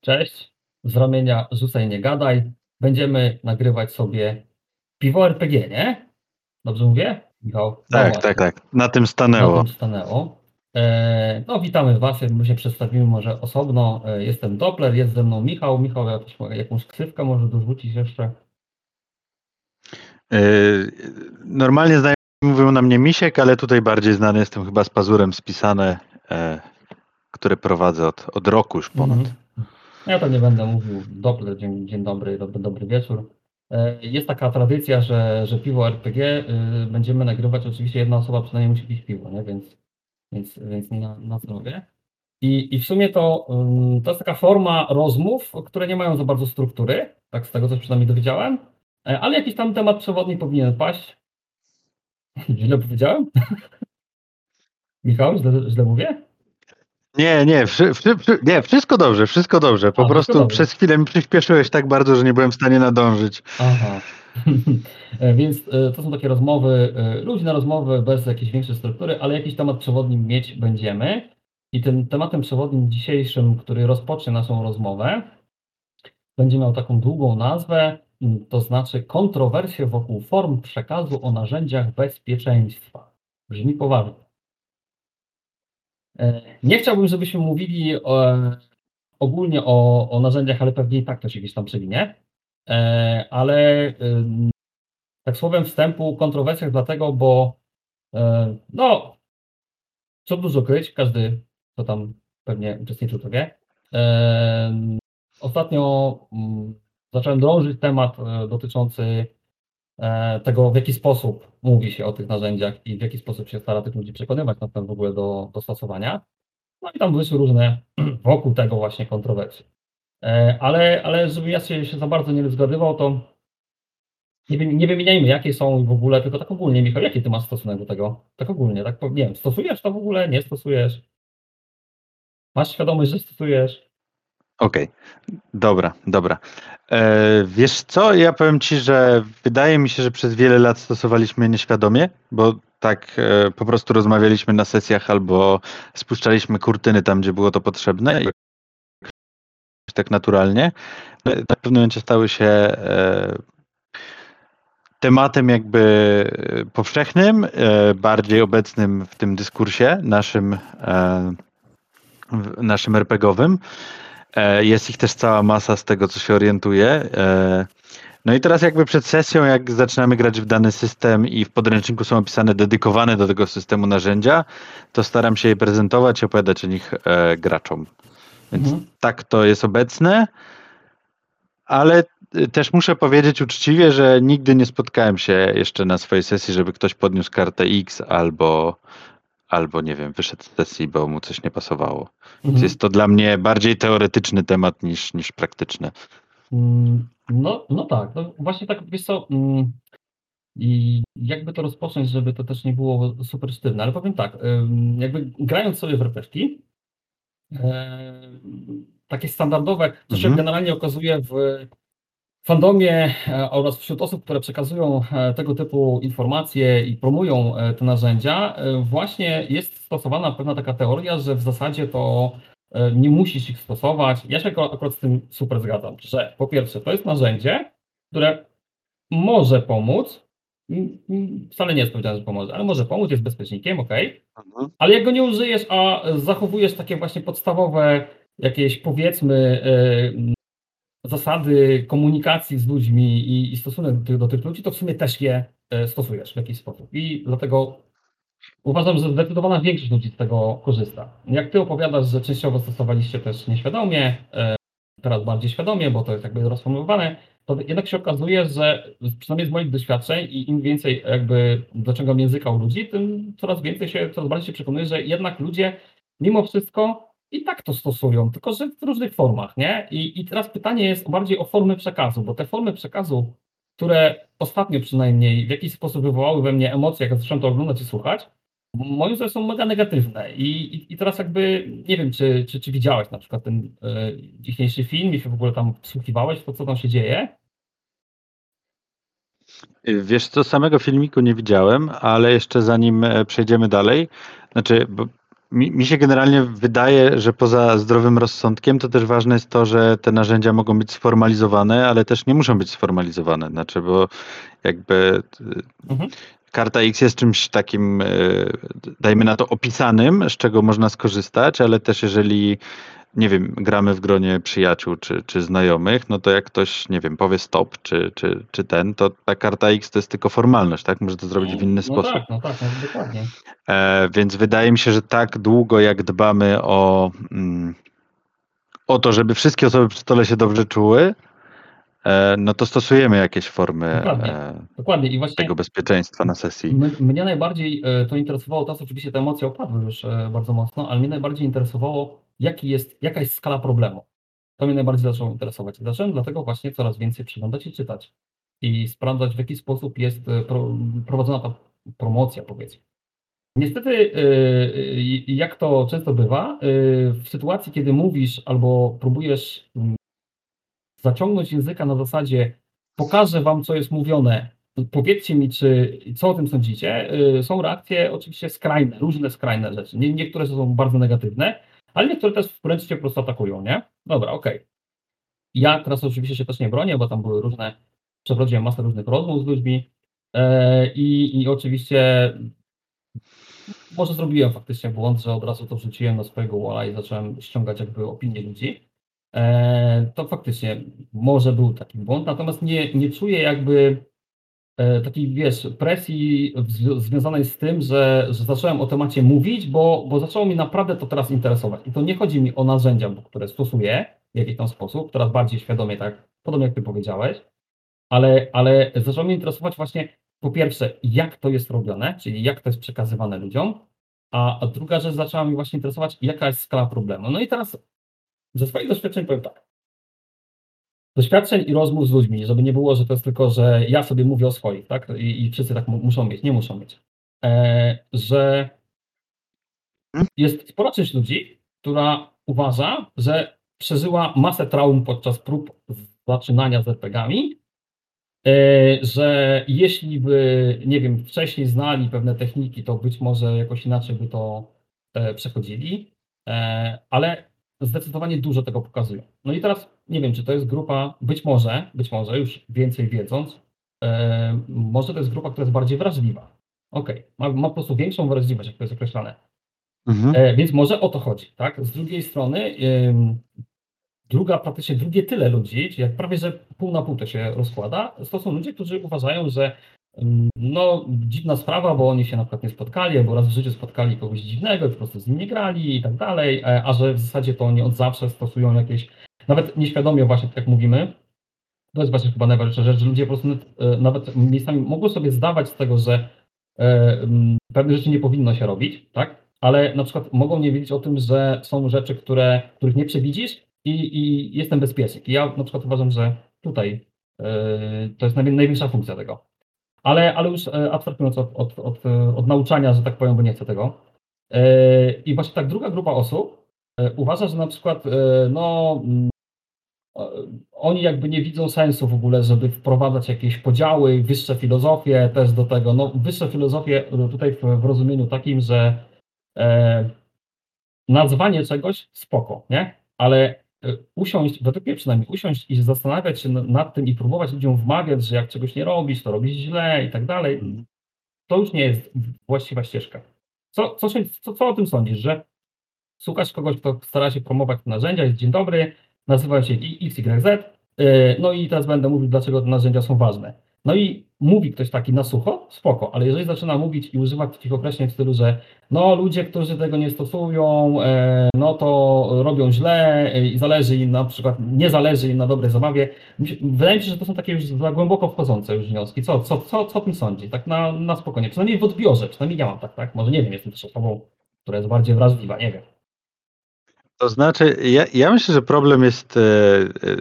Cześć, z ramienia Rzucaj Nie Gadaj. Będziemy nagrywać sobie piwo RPG, nie? Dobrze mówię? Michał? No Tak, właśnie, tak, tak. Na tym Na stanęło. tym stanęło. E, no witamy Was, my się przedstawimy może osobno. E, jestem Doppler, jest ze mną Michał. Michał, jakąś, jakąś ksywkę może dorzucić jeszcze? Yy, Normalnie znajomi mówią na mnie Misiek, ale tutaj bardziej znany jestem chyba z pazurem spisane, e, które prowadzę od, od roku już ponad. Mhm. Ja to nie będę mówił. Doppler, dzień, dzień dobry, dobry, dobry wieczór. E, Jest taka tradycja, że, że piwo RPG y, będziemy nagrywać. Oczywiście jedna osoba przynajmniej musi pić piwo, nie? Więc, więc, więc na, na zdrowie. I, I w sumie to, ym, to jest taka forma rozmów, które nie mają za bardzo struktury, tak z tego co przynajmniej dowiedziałem, E, ale jakiś tam temat przewodni powinien paść. Źle powiedziałem? Michał, źle, źle mówię? Nie, nie, wszy, wszy, wszy, nie, wszystko dobrze, wszystko dobrze. Po A, prostu przez chwilę mi przyspieszyłeś tak bardzo, że nie byłem w stanie nadążyć. Aha. E, Więc e, to są takie rozmowy, e, luźne rozmowy bez jakiejś większej struktury, ale jakiś temat przewodni mieć będziemy. I tym tematem przewodnim dzisiejszym, który rozpocznie naszą rozmowę, będzie miał taką długą nazwę, to znaczy kontrowersje wokół form przekazu o narzędziach bezpieczeństwa. Brzmi poważnie. E, Nie chciałbym, żebyśmy mówili o, ogólnie o, o narzędziach, ale pewnie i tak to się gdzieś tam przewinie. E, ale tak słowem wstępu kontrowersjach dlatego, bo e, no, co dużo kryć, każdy, kto tam pewnie uczestniczył, to wie. Ostatnio mm, zacząłem drążyć temat dotyczący tego, w jaki sposób mówi się o tych narzędziach i w jaki sposób się stara tych ludzi przekonywać na ten w ogóle do, do stosowania. No i tam wyszły różne wokół tego właśnie kontrowersje. E, Ale, ale żebym ja się, się za bardzo nie zgadywał, to nie, nie wymieniajmy, jakie są w ogóle, tylko tak ogólnie, Michał, jaki ty masz stosunek do tego? Tak ogólnie, tak nie wiem, stosujesz to w ogóle, nie stosujesz? Masz świadomość, że stosujesz? Okej, dobra, dobra. E, wiesz co, ja powiem ci, że wydaje mi się, że przez wiele lat stosowaliśmy nieświadomie, bo tak e, po prostu rozmawialiśmy na sesjach albo spuszczaliśmy kurtyny tam, gdzie było to potrzebne. I tak naturalnie. Na pewnym momencie stały się e, tematem jakby e, powszechnym, e, bardziej obecnym w tym dyskursie naszym, e, naszym RPGowym. E, Jest ich też cała masa z tego, co się orientuje. E, No i teraz jakby przed sesją, jak zaczynamy grać w dany system i w podręczniku są opisane dedykowane do tego systemu narzędzia, to staram się je prezentować i opowiadać o nich e, graczom. Więc Mhm. tak to jest obecne, ale też muszę powiedzieć uczciwie, że nigdy nie spotkałem się jeszcze na swojej sesji, żeby ktoś podniósł kartę X albo, albo nie wiem, wyszedł z sesji, bo mu coś nie pasowało. Więc Mhm. jest to dla mnie bardziej teoretyczny temat niż, niż praktyczny. Mm, No, no tak, no właśnie tak, wiesz co, mm, i jakby to rozpocząć, żeby to też nie było super sztywne, ale powiem tak, jakby grając sobie w RPG, em, takie standardowe, co się Mhm. generalnie okazuje w fandomie e, oraz wśród osób, które przekazują e, tego typu informacje i promują e, te narzędzia, właśnie jest stosowana pewna taka teoria, że w zasadzie to nie musisz ich stosować. Ja się akurat z tym super zgadzam, że po pierwsze to jest narzędzie, które może pomóc, m, m, wcale nie jest powiedziane, że pomoże, ale może pomóc, jest bezpiecznikiem, ok, ale jak go nie użyjesz, a zachowujesz takie właśnie podstawowe jakieś powiedzmy zasady komunikacji z ludźmi i, i stosunek do, tych- do tych ludzi, to w sumie też je e, stosujesz w jakiś sposób. I dlatego uważam, że zdecydowana większość ludzi z tego korzysta. Jak ty opowiadasz, że częściowo stosowaliście też nieświadomie, e, teraz bardziej świadomie, bo to jest jakby rozformułowane, to jednak się okazuje, że przynajmniej z moich doświadczeń i im więcej jakby dociągam języka u ludzi, tym coraz więcej się, coraz bardziej się przekonuję, że jednak ludzie mimo wszystko i tak to stosują, tylko że w różnych formach, nie? I, I teraz pytanie jest bardziej o formy przekazu, bo te formy przekazu, które ostatnio przynajmniej w jakiś sposób wywołały we mnie emocje, jak zacząłem to oglądać i słuchać, moim zdaniem są mega negatywne. I, i, i teraz jakby nie wiem, czy, czy, czy widziałeś na przykład ten e, dzisiejszy film i się w ogóle tam wsłuchiwałeś to, co tam się dzieje. Wiesz co, samego filmiku nie widziałem, ale jeszcze zanim e, przejdziemy dalej, znaczy, bo mi, mi się generalnie wydaje, że poza zdrowym rozsądkiem to też ważne jest to, że te narzędzia mogą być sformalizowane, ale też nie muszą być sformalizowane. Znaczy, bo jakby mhm. karta X jest czymś takim, dajmy na to, opisanym, z czego można skorzystać, ale też jeżeli nie wiem, gramy w gronie przyjaciół czy, czy znajomych, no to jak ktoś, nie wiem, powie stop czy, czy, czy ten, to ta karta X to jest tylko formalność, tak? Może to zrobić w inny no sposób. Tak, no tak, no dokładnie. E, więc wydaje mi się, że tak długo jak dbamy o, mm, o to, żeby wszystkie osoby przy stole się dobrze czuły, e, no to stosujemy jakieś formy dokładnie, e, dokładnie. Tego bezpieczeństwa na sesji. Mnie najbardziej e, to interesowało, teraz oczywiście te emocje opadły już e, bardzo mocno, ale mnie najbardziej interesowało jaki jest, jaka jest skala problemu. To mnie najbardziej zaczęło interesować. Zacząłem dlatego właśnie coraz więcej przyglądać i czytać i sprawdzać, w jaki sposób jest e, prowadzona ta promocja, powiedzmy. Niestety, e, e, jak to często bywa, w sytuacji, kiedy mówisz albo próbujesz mm, zaciągnąć języka na zasadzie pokażę wam, co jest mówione, powiedzcie mi, czy co o tym sądzicie, są reakcje oczywiście skrajne, różne skrajne rzeczy. Niektóre są bardzo negatywne, ale niektóre też wręcz cię po prostu atakują, nie? Dobra, okej. Okay. Ja teraz oczywiście się też nie bronię, bo tam były różne, przeprowadziłem masę różnych rozmów z ludźmi e, i, i oczywiście może zrobiłem faktycznie błąd, że od razu to wrzuciłem na swojego walla i zacząłem ściągać jakby opinie ludzi. E, to faktycznie może był taki błąd, natomiast nie, nie czuję jakby takiej, wiesz, presji związanej z tym, że, że zacząłem o temacie mówić, bo, bo zaczęło mi naprawdę to teraz interesować. I to nie chodzi mi o narzędzia, które stosuję w jakiś tam sposób, teraz bardziej świadomie, tak, podobnie jak ty powiedziałeś, ale, ale zaczęło mnie interesować właśnie po pierwsze, jak to jest robione, czyli jak to jest przekazywane ludziom, a, a druga rzecz zaczęła mi właśnie interesować, jaka jest skala problemu. No i teraz ze swoich doświadczeń powiem tak doświadczeń i rozmów z ludźmi, żeby nie było, że to jest tylko, że ja sobie mówię o swoich, tak? I, i wszyscy tak muszą mieć, nie muszą mieć. E, że jest spora część ludzi, która uważa, że przeżyła masę traum podczas prób zaczynania z RPGami, e, że jeśli by, nie wiem, wcześniej znali pewne techniki, to być może jakoś inaczej by to e, przechodzili, e, ale zdecydowanie dużo tego pokazują. No i teraz nie wiem, czy to jest grupa, być może, być może już więcej wiedząc, e, może to jest grupa, która jest bardziej wrażliwa. Okej, okay. ma, ma po prostu większą wrażliwość, jak to jest określane. Mhm. E, więc może o to chodzi, tak? Z drugiej strony, druga, praktycznie drugie tyle ludzi, czyli jak prawie, że pół na pół to się rozkłada, to są ludzie, którzy uważają, że no, dziwna sprawa, bo oni się na przykład nie spotkali, albo raz w życiu spotkali kogoś dziwnego po prostu z nim nie grali i tak dalej, e, a że w zasadzie to oni od zawsze stosują jakieś, nawet nieświadomie właśnie tak jak mówimy, to jest właśnie chyba najważniejsza rzecz, że ludzie po prostu e, nawet miejscami mogą sobie zdawać z tego, że e, pewne rzeczy nie powinno się robić, tak? Ale na przykład mogą nie wiedzieć o tym, że są rzeczy, które, których nie przewidzisz i, i jestem bezpiecznik. I ja na przykład uważam, że tutaj to jest największa funkcja tego. Ale, ale już e, abstrahując od, od, od, od nauczania, że tak powiem, bo nie chcę tego. E, I właśnie tak druga grupa osób e, uważa, że na przykład no, oni jakby nie widzą sensu w ogóle, żeby wprowadzać jakieś podziały, wyższe filozofie też do tego. No, wyższe filozofie tutaj w, w rozumieniu takim, że e, nazwanie czegoś spoko, nie? Ale E, usiąść, według mnie przynajmniej, usiąść i zastanawiać się nad tym i próbować ludziom wmawiać, że jak czegoś nie robisz, to robisz źle i tak dalej, mhm. to już nie jest właściwa ścieżka. Co, co, co, co o tym sądzisz, że słuchasz kogoś, kto stara się promować narzędzia, jest dzień dobry, nazywa się XYZ, e, no i teraz będę mówił, dlaczego te narzędzia są ważne. No i mówi ktoś taki na sucho, spoko, ale jeżeli zaczyna mówić i używać takich określeń w stylu, że no ludzie, którzy tego nie stosują, e, no to robią źle e, i zależy im na przykład, nie zależy im na dobrej zabawie. Wydaje mi się, że to są takie już za głęboko wchodzące już wnioski. Co, co, co, co o tym sądzi? Tak na, na spokojnie, przynajmniej w odbiorze, przynajmniej ja mam tak, tak? Może nie wiem, jestem też osobą, która jest bardziej wrażliwa, nie wiem. To znaczy, ja, ja myślę, że problem jest, e, e,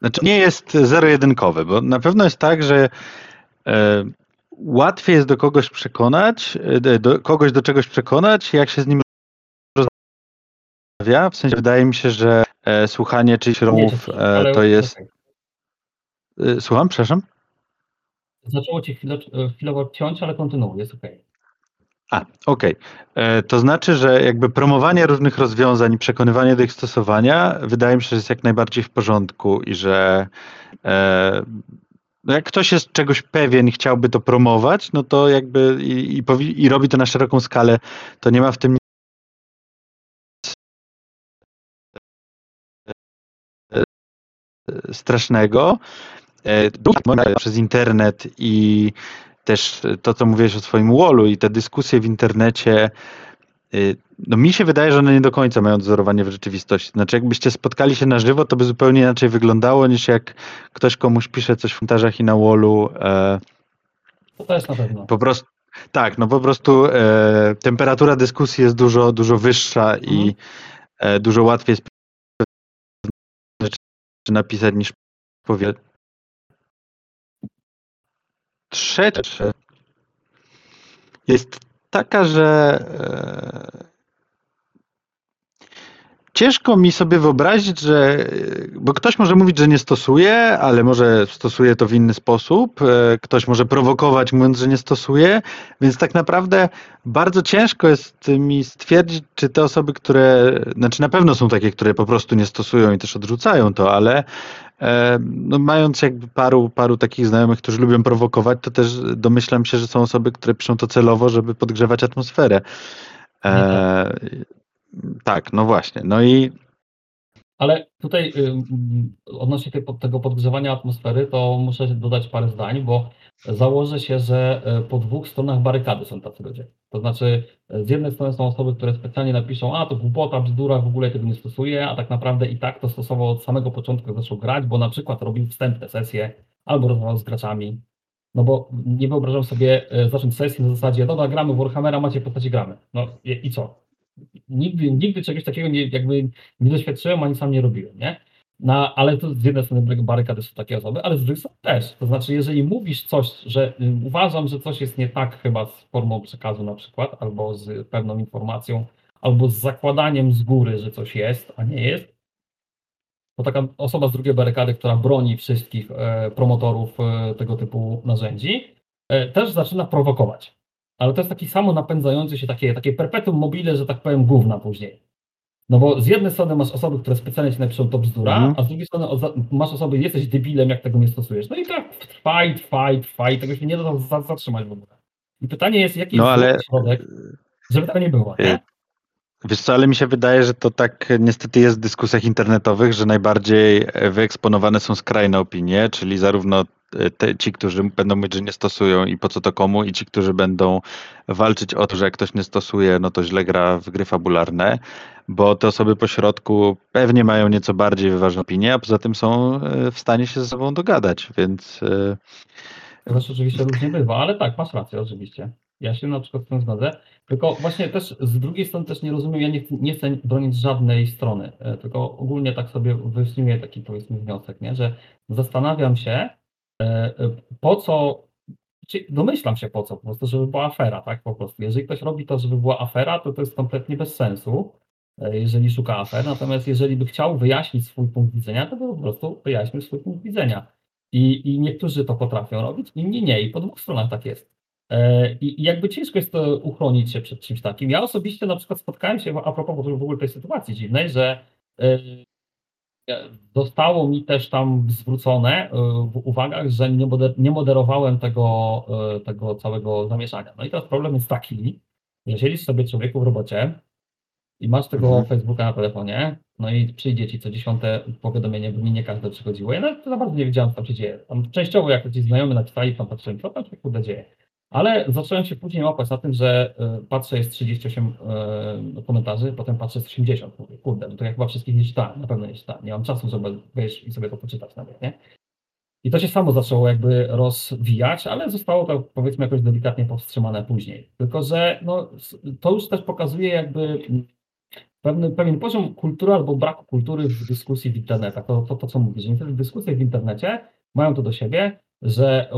znaczy nie jest zero-jedynkowy, bo na pewno jest tak, że e, łatwiej jest do kogoś przekonać, e, do, kogoś do czegoś przekonać, jak się z nim rozmawia. W sensie wydaje mi się, że e, słuchanie czyichś rozmów e, to jest. Słucham, przepraszam? Zaczęło cię chwilę, chwilowo ciąć, ale kontynuuj, jest okej. Okay. A, okej. Okay. To znaczy, że jakby promowanie różnych rozwiązań przekonywanie do ich stosowania wydaje mi się, że jest jak najbardziej w porządku i że e, no jak ktoś jest czegoś pewien i chciałby to promować, no to jakby i, i, i robi to na szeroką skalę, to nie ma w tym strasznego. E, przez internet i też to, co mówiłeś o swoim wallu i te dyskusje w internecie, y, no mi się wydaje, że one nie do końca mają wzorowanie w rzeczywistości. Znaczy, jakbyście spotkali się na żywo, to by zupełnie inaczej wyglądało, niż jak ktoś komuś pisze coś w komentarzach i na wallu. E, to też na pewno. Po prostu, tak, no po prostu e, temperatura dyskusji jest dużo, dużo wyższa mhm. i e, dużo łatwiej jest rzeczy napisać niż powiedzieć Trzecia jest taka, że e, ciężko mi sobie wyobrazić, że bo ktoś może mówić, że nie stosuje, ale może stosuje to w inny sposób. E, ktoś może prowokować, mówiąc, że nie stosuje, więc tak naprawdę bardzo ciężko jest mi stwierdzić, czy te osoby, które, znaczy na pewno są takie, które po prostu nie stosują i też odrzucają to, ale E, no, mając jakby paru, paru takich znajomych, którzy lubią prowokować, to też domyślam się, że są osoby, które piszą to celowo, żeby podgrzewać atmosferę. E, tak, no właśnie. No i ale tutaj odnośnie tego podgrzewania atmosfery, to muszę dodać parę zdań, bo założę się, że e, po dwóch stronach barykady są tacy ludzie. To znaczy, e, z jednej strony są osoby, które specjalnie napiszą, a to głupota, bzdura, w ogóle tego nie stosuje, a tak naprawdę i tak to stosował od samego początku, zaczął grać, bo na przykład robił wstępne sesje albo rozmawiał z graczami. No bo nie wyobrażam sobie e, zacząć sesję na zasadzie, dobra, gramy w Warhammera, macie postaci, gramy. No i, i co? Nigdy, nigdy czegoś takiego nie, jakby nie doświadczyłem, ani sam nie robiłem, nie? No, ale to z jednej strony barykady są takie osoby, ale z drugiej strony też. To znaczy, jeżeli mówisz coś, że y, uważam, że coś jest nie tak chyba z formą przekazu na przykład, albo z pewną informacją, albo z zakładaniem z góry, że coś jest, a nie jest, to taka osoba z drugiej barykady, która broni wszystkich e, promotorów e, tego typu narzędzi, e, też zaczyna prowokować. Ale to jest taki samo napędzający się, takie, takie perpetuum mobile, że tak powiem, gówna później. No bo z jednej strony masz osoby, które specjalnie ci napiszą to bzdura, mm. a z drugiej strony masz osoby, jesteś debilem, jak tego nie stosujesz. No i tak trwaj, trwaj, trwaj, tego się nie da zatrzymać w ogóle. I pytanie jest, jaki no, jest ale... środek, żeby tego nie było, nie? Wiesz co, ale mi się wydaje, że to tak niestety jest w dyskusjach internetowych, że najbardziej wyeksponowane są skrajne opinie, czyli zarówno te, ci, którzy będą mówić, że nie stosują i po co to komu, i ci, którzy będą walczyć o to, że jak ktoś nie stosuje, no to źle gra w gry fabularne, bo te osoby po środku pewnie mają nieco bardziej wyważone opinie, a poza tym są e, w stanie się ze sobą dogadać, więc... E, to znaczy oczywiście różnie bywa, ale tak, masz rację, oczywiście. Ja się na przykład z tym zgodzę. Tylko właśnie też z drugiej strony też nie rozumiem, ja nie, nie chcę bronić żadnej strony, e, tylko ogólnie tak sobie wysnuję taki powiedzmy wniosek, nie? że zastanawiam się, po co, domyślam się po co, po prostu, żeby była afera, tak, po prostu. Jeżeli ktoś robi to, żeby była afera, to to jest kompletnie bez sensu, e, jeżeli szuka afer, natomiast jeżeli by chciał wyjaśnić swój punkt widzenia, to by po prostu wyjaśnił swój punkt widzenia. I, I niektórzy to potrafią robić, inni nie, i po dwóch stronach tak jest. E, I, jakby ciężko jest to uchronić się przed czymś takim. Ja osobiście na przykład spotkałem się, a propos w ogóle tej sytuacji dziwnej, że e, Zostało mi też tam zwrócone e, w uwagach, że nie, moder nie moderowałem tego, e, tego całego zamieszania. No i teraz problem jest taki, że siedzisz sobie człowieku w robocie i masz tego mhm. Facebooka na telefonie, no i przyjdzie ci co dziesiąte powiadomienie, bo mi nie każde przychodziło. Ja nawet za bardzo nie wiedziałem, co tam się dzieje. Tam częściowo jak ci znajomy napisali, tam patrzyłem, co tam się kurde dzieje. Ale zacząłem się później łapać na tym, że e, patrzę, jest 38 e, komentarzy, potem patrzę, jest 80. Mówię, kurde, no to ja chyba wszystkich nie czytałem, na pewno nie czytałem. Nie mam czasu, żeby wejść i sobie to poczytać nawet, nie? I to się samo zaczęło jakby rozwijać, ale zostało to powiedzmy jakoś delikatnie powstrzymane później. Tylko, że no, to już też pokazuje jakby pewny, pewien poziom kultury albo braku kultury w dyskusji w internetach. To, to, to co mówisz, niektóre dyskusje w internecie mają to do siebie, że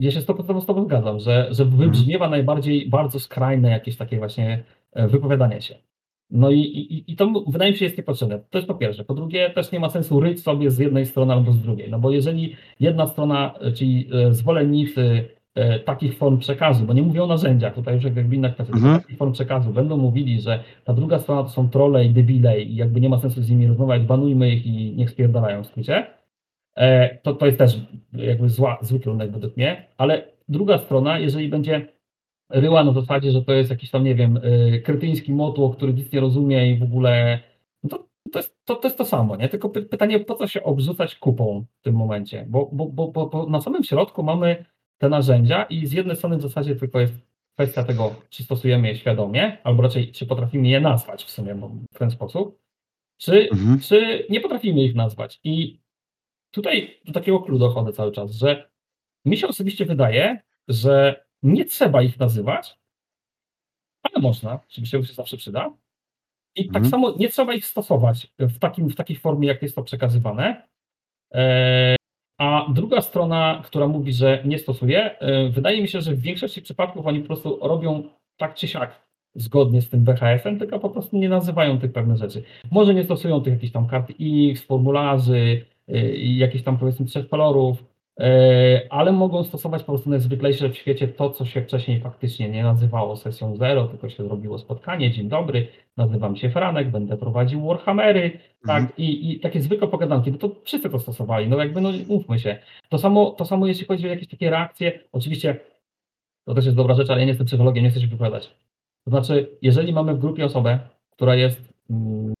ja się z tobą, z tobą zgadzam, że, że wybrzmiewa najbardziej bardzo skrajne jakieś takie właśnie e, wypowiadanie się. No i, i, i to wydaje mi się jest niepotrzebne. To jest po pierwsze. Po drugie, też nie ma sensu ryć sobie z jednej strony albo z drugiej. No bo jeżeli jedna strona, e, czyli e, zwolennicy takich form przekazu, bo nie mówię o narzędziach, tutaj już jakby inna kwestia, Mhm. takich form przekazu, będą mówili, że ta druga strona to są trolle i debile i jakby nie ma sensu z nimi rozmawiać, banujmy ich i niech spierdalają w skrócie, e, to, to jest też jakby zła, zły kierunek według mnie, ale druga strona, jeżeli będzie ryła na zasadzie, że to jest jakiś tam, nie wiem, y, kretyński motłoch, który nic nie rozumie i w ogóle, no to, to, jest, to, to jest to samo, nie? Tylko py, pytanie, po co się obrzucać kupą w tym momencie? Bo, bo, bo, bo na samym środku mamy te narzędzia i z jednej strony w zasadzie tylko jest kwestia tego, czy stosujemy je świadomie, albo raczej, czy potrafimy je nazwać w sumie w ten sposób, czy, Mhm. czy nie potrafimy ich nazwać. I tutaj do takiego kluczu dochodzę cały czas, że mi się osobiście wydaje, że nie trzeba ich nazywać, ale można, oczywiście już się zawsze przyda. I tak Mhm. samo nie trzeba ich stosować w, takim, w takiej formie, jak jest to przekazywane. E, a druga strona, która mówi, że nie stosuje, e, wydaje mi się, że w większości przypadków oni po prostu robią tak czy siak zgodnie z tym BHF-em, tylko po prostu nie nazywają tych pewnych rzeczy. Może nie stosują tych jakichś tam kart X, formularzy, i jakichś tam powiedzmy trzech kolorów, e, ale mogą stosować po prostu najzwyklejsze w świecie to, co się wcześniej faktycznie nie nazywało sesją zero, tylko się zrobiło spotkanie, dzień dobry, nazywam się Franek, będę prowadził Warhammery, tak, Mhm. i, i takie zwykłe pogadanki, no to wszyscy to stosowali, no jakby, no mówmy się. To samo, to samo jeśli chodzi o jakieś takie reakcje, oczywiście to też jest dobra rzecz, ale ja nie jestem psychologiem, nie chcę się wypowiadać. To znaczy, jeżeli mamy w grupie osobę, która jest, mm,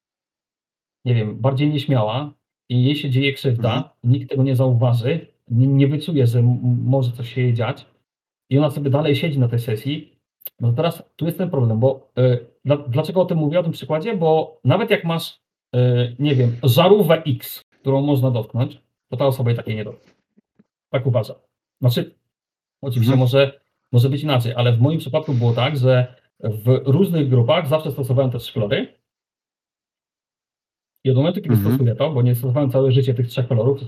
nie wiem, bardziej nieśmiała i jej się dzieje krzywda, Mhm. nikt tego nie zauważy, nie, nie wyczuje, że może coś się jej dziać i ona sobie dalej siedzi na tej sesji, no teraz tu jest ten problem, bo y, dla, dlaczego o tym mówię, o tym przykładzie? Bo nawet jak masz, y, nie wiem, żarówkę X, którą można dotknąć, to ta osoba i takiej nie dotknie. Tak uważam. Znaczy, oczywiście Mhm. może, może być inaczej, ale w moim przypadku było tak, że w różnych grupach zawsze stosowałem te trzy kolory. I od momentu, kiedy Mhm. stosuję to, bo nie stosowałem całe życie tych trzech kolorów,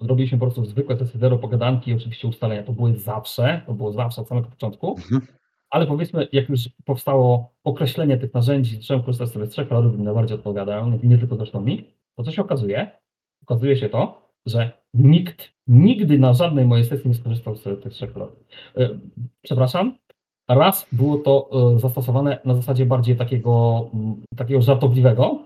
robiliśmy po prostu zwykłe testy zero pogadanki, oczywiście ustalenia. To były zawsze, to było zawsze od samego początku. Mhm. Ale powiedzmy, jak już powstało określenie tych narzędzi, zacząłem korzystać sobie z trzech kolorów, które najbardziej odpowiadają, nie, nie tylko zresztą mi, to co się okazuje? Okazuje się to, że nikt nigdy na żadnej mojej sesji nie skorzystał z tych trzech kolorów. E, Przepraszam, raz było to e, zastosowane na zasadzie bardziej takiego, takiego żartobliwego,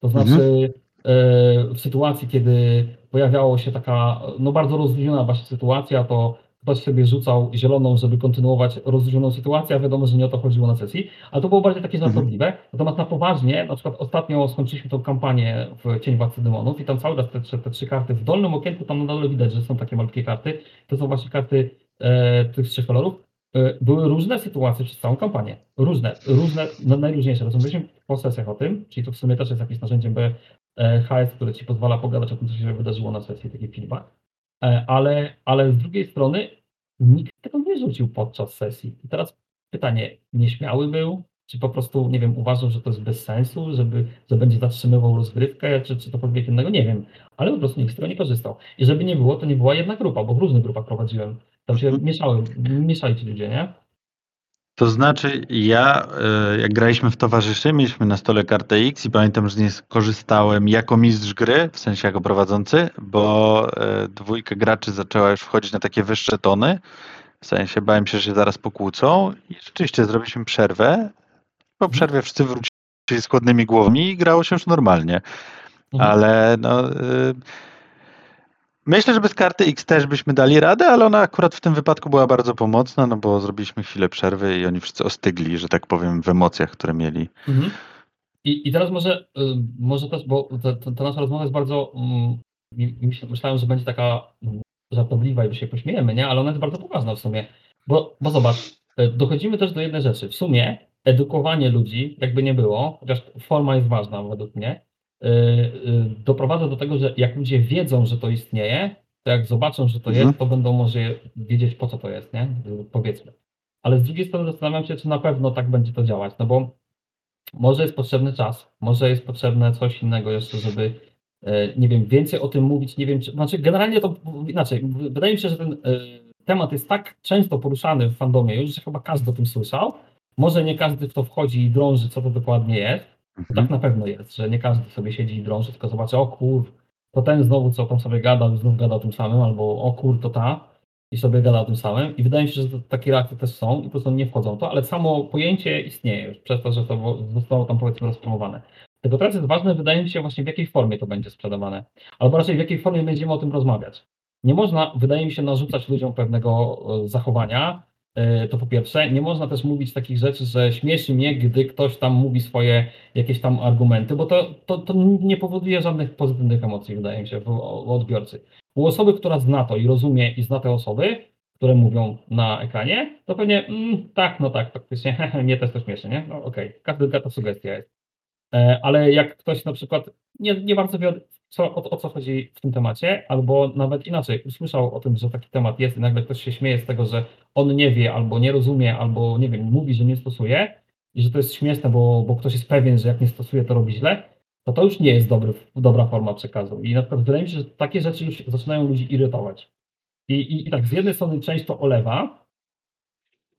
to znaczy e, w sytuacji, kiedy pojawiało się taka no bardzo rozluźniona właśnie sytuacja, to ktoś sobie rzucał zieloną, żeby kontynuować rozluźnioną sytuację, a wiadomo, że nie o to chodziło na sesji, ale to było bardziej takie żartobliwe. Natomiast na poważnie, na przykład ostatnio skończyliśmy tą kampanię w Cień Władcy Demonów i tam cały czas te, trzy- te trzy karty w dolnym okienku, tam na dole widać, że są takie malutkie karty. To są właśnie karty e, tych trzech kolorów. E, były różne sytuacje przez całą kampanię. Różne, różne, no, najróżniejsze. Rozmawialiśmy po sesjach o tym, czyli to w sumie też jest jakieś narzędzie B, e, które ci pozwala pogadać o tym, co się wydarzyło na sesji, taki feedback. E, ale, ale z drugiej strony nikt tego nie rzucił podczas sesji. I teraz pytanie, nieśmiały był? Czy po prostu, nie wiem, uważał, że to jest bez sensu, żeby, że będzie zatrzymywał rozgrywkę, czy, czy cokolwiek innego, nie wiem. Ale po prostu nikt z tego nie korzystał. I żeby nie było, to nie była jedna grupa, bo w różnych grupach prowadziłem. Tam się mieszały, mieszali ci ludzie, nie? To znaczy, ja e, jak graliśmy w towarzyszy, mieliśmy na stole kartę X i pamiętam, że z niej skorzystałem jako mistrz gry, w sensie jako prowadzący, bo e, dwójka graczy zaczęła już wchodzić na takie wyższe tony. W sensie bałem się, że się zaraz pokłócą i rzeczywiście zrobiliśmy przerwę. Po Mhm. przerwie wszyscy wrócili z chłodnymi głowami i grało się już normalnie. Mhm. Ale no, y, myślę, że bez karty X też byśmy dali radę, ale ona akurat w tym wypadku była bardzo pomocna, no bo zrobiliśmy chwilę przerwy i oni wszyscy ostygli, że tak powiem, w emocjach, które mieli. Mhm. I, I teraz może, y, może też, bo ta, ta, nasza rozmowa jest bardzo, mm, myślałem, że będzie taka mm, żartobliwa i że się pośmiejemy, nie? Ale ona jest bardzo poważna w sumie. Bo, bo zobacz, y, dochodzimy też do jednej rzeczy. W sumie edukowanie ludzi, jakby nie było, chociaż forma jest ważna według mnie, doprowadza do tego, że jak ludzie wiedzą, że to istnieje, to jak zobaczą, że to Mhm. jest, to będą może wiedzieć, po co to jest, nie? Y, Powiedzmy. Ale z drugiej strony zastanawiam się, czy na pewno tak będzie to działać, no bo może jest potrzebny czas, może jest potrzebne coś innego jeszcze, żeby, e, nie wiem, więcej o tym mówić, nie wiem, czy, znaczy generalnie to inaczej, wydaje mi się, że ten e, temat jest tak często poruszany w fandomie już, że chyba każdy o tym słyszał, może nie każdy w to wchodzi i drąży, co to dokładnie jest, Mhm. tak na pewno jest, że nie każdy sobie siedzi i drąży, tylko zobaczy, o kur, to ten znowu co tam sobie gadał, znów gadał tym samym, albo o kur, to ta, i sobie gada o tym samym. I wydaje mi się, że takie reakcje też są i po prostu nie wchodzą w to, ale samo pojęcie istnieje już przez to, że to zostało tam powiedzmy rozpromowane. Tylko teraz jest ważne, wydaje mi się właśnie w jakiej formie to będzie sprzedawane, albo raczej w jakiej formie będziemy o tym rozmawiać. Nie można, wydaje mi się, narzucać ludziom pewnego e, zachowania, to po pierwsze. Nie można też mówić takich rzeczy, że śmieszy mnie, gdy ktoś tam mówi swoje jakieś tam argumenty, bo to, to, to nie powoduje żadnych pozytywnych emocji, wydaje mi się, u odbiorcy. U osoby, która zna to i rozumie i zna te osoby, które mówią na ekranie, to pewnie mm, tak, no tak, faktycznie, mnie też to śmieszy, nie? No okej, okay. każda ta sugestia jest. E, ale jak ktoś na przykład nie, nie bardzo wie, co, o, o, co chodzi w tym temacie, albo nawet inaczej, usłyszał o tym, że taki temat jest i nagle ktoś się śmieje z tego, że on nie wie, albo nie rozumie, albo nie wiem, mówi, że nie stosuje i że to jest śmieszne, bo, bo ktoś jest pewien, że jak nie stosuje, to robi źle, to to już nie jest dobry, dobra forma przekazu. I na przykład wydaje mi się, że takie rzeczy już zaczynają ludzi irytować. I, i, I tak z jednej strony część to olewa,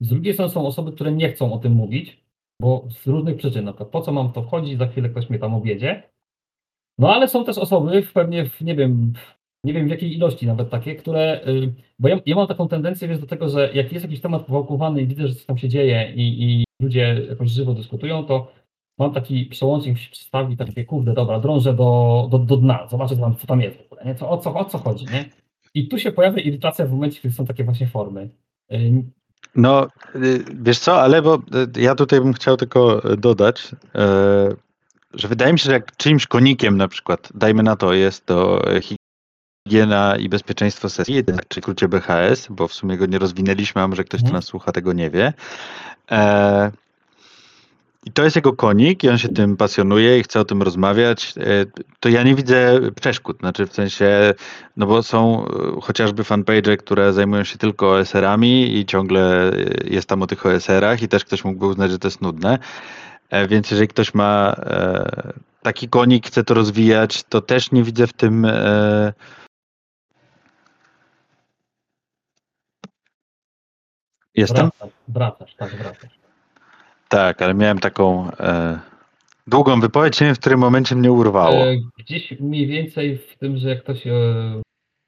z drugiej strony są osoby, które nie chcą o tym mówić, bo z różnych przyczyn, na przykład po co mam to wchodzić, za chwilę ktoś mnie tam objedzie. No ale są też osoby, pewnie w, nie wiem, nie wiem w jakiej ilości nawet takie, które, y, bo ja, ja mam taką tendencję wiesz, do tego, że jak jest jakiś temat powałkowany i widzę, że coś tam się dzieje i, i ludzie jakoś żywo dyskutują, to mam taki przełącznik, się przedstawi, takie kurde, dobra, drążę do, do, do dna, zobaczę tam, co tam jest w ogóle, nie? Co, o, co, o co chodzi, nie? I tu się pojawia irytacja w momencie, kiedy są takie właśnie formy. Y, no, y, wiesz co, ale bo ja tutaj bym chciał tylko dodać, że wydaje mi się, że jak czymś konikiem na przykład, dajmy na to, jest to higiena i bezpieczeństwo sesji, czy w skrócie BHS, bo w sumie go nie rozwinęliśmy, a może ktoś, kto mhm. nas słucha, tego nie wie. E, i to jest jego konik i on się tym pasjonuje i chce o tym rozmawiać, e, to ja nie widzę przeszkód. Znaczy w sensie, no bo są e, chociażby fanpage, które zajmują się tylko OSR-ami i ciągle e, jest tam o tych OSR-ach i też ktoś mógłby uznać, że to jest nudne. Więc jeżeli ktoś ma taki konik, chce to rozwijać, to też nie widzę w tym Jestem? Wracasz, wracasz tak, wracasz. Tak, ale miałem taką e, długą wypowiedź, nie wiem w którym momencie mnie urwało. E, gdzieś mniej więcej w tym, że jak ktoś e,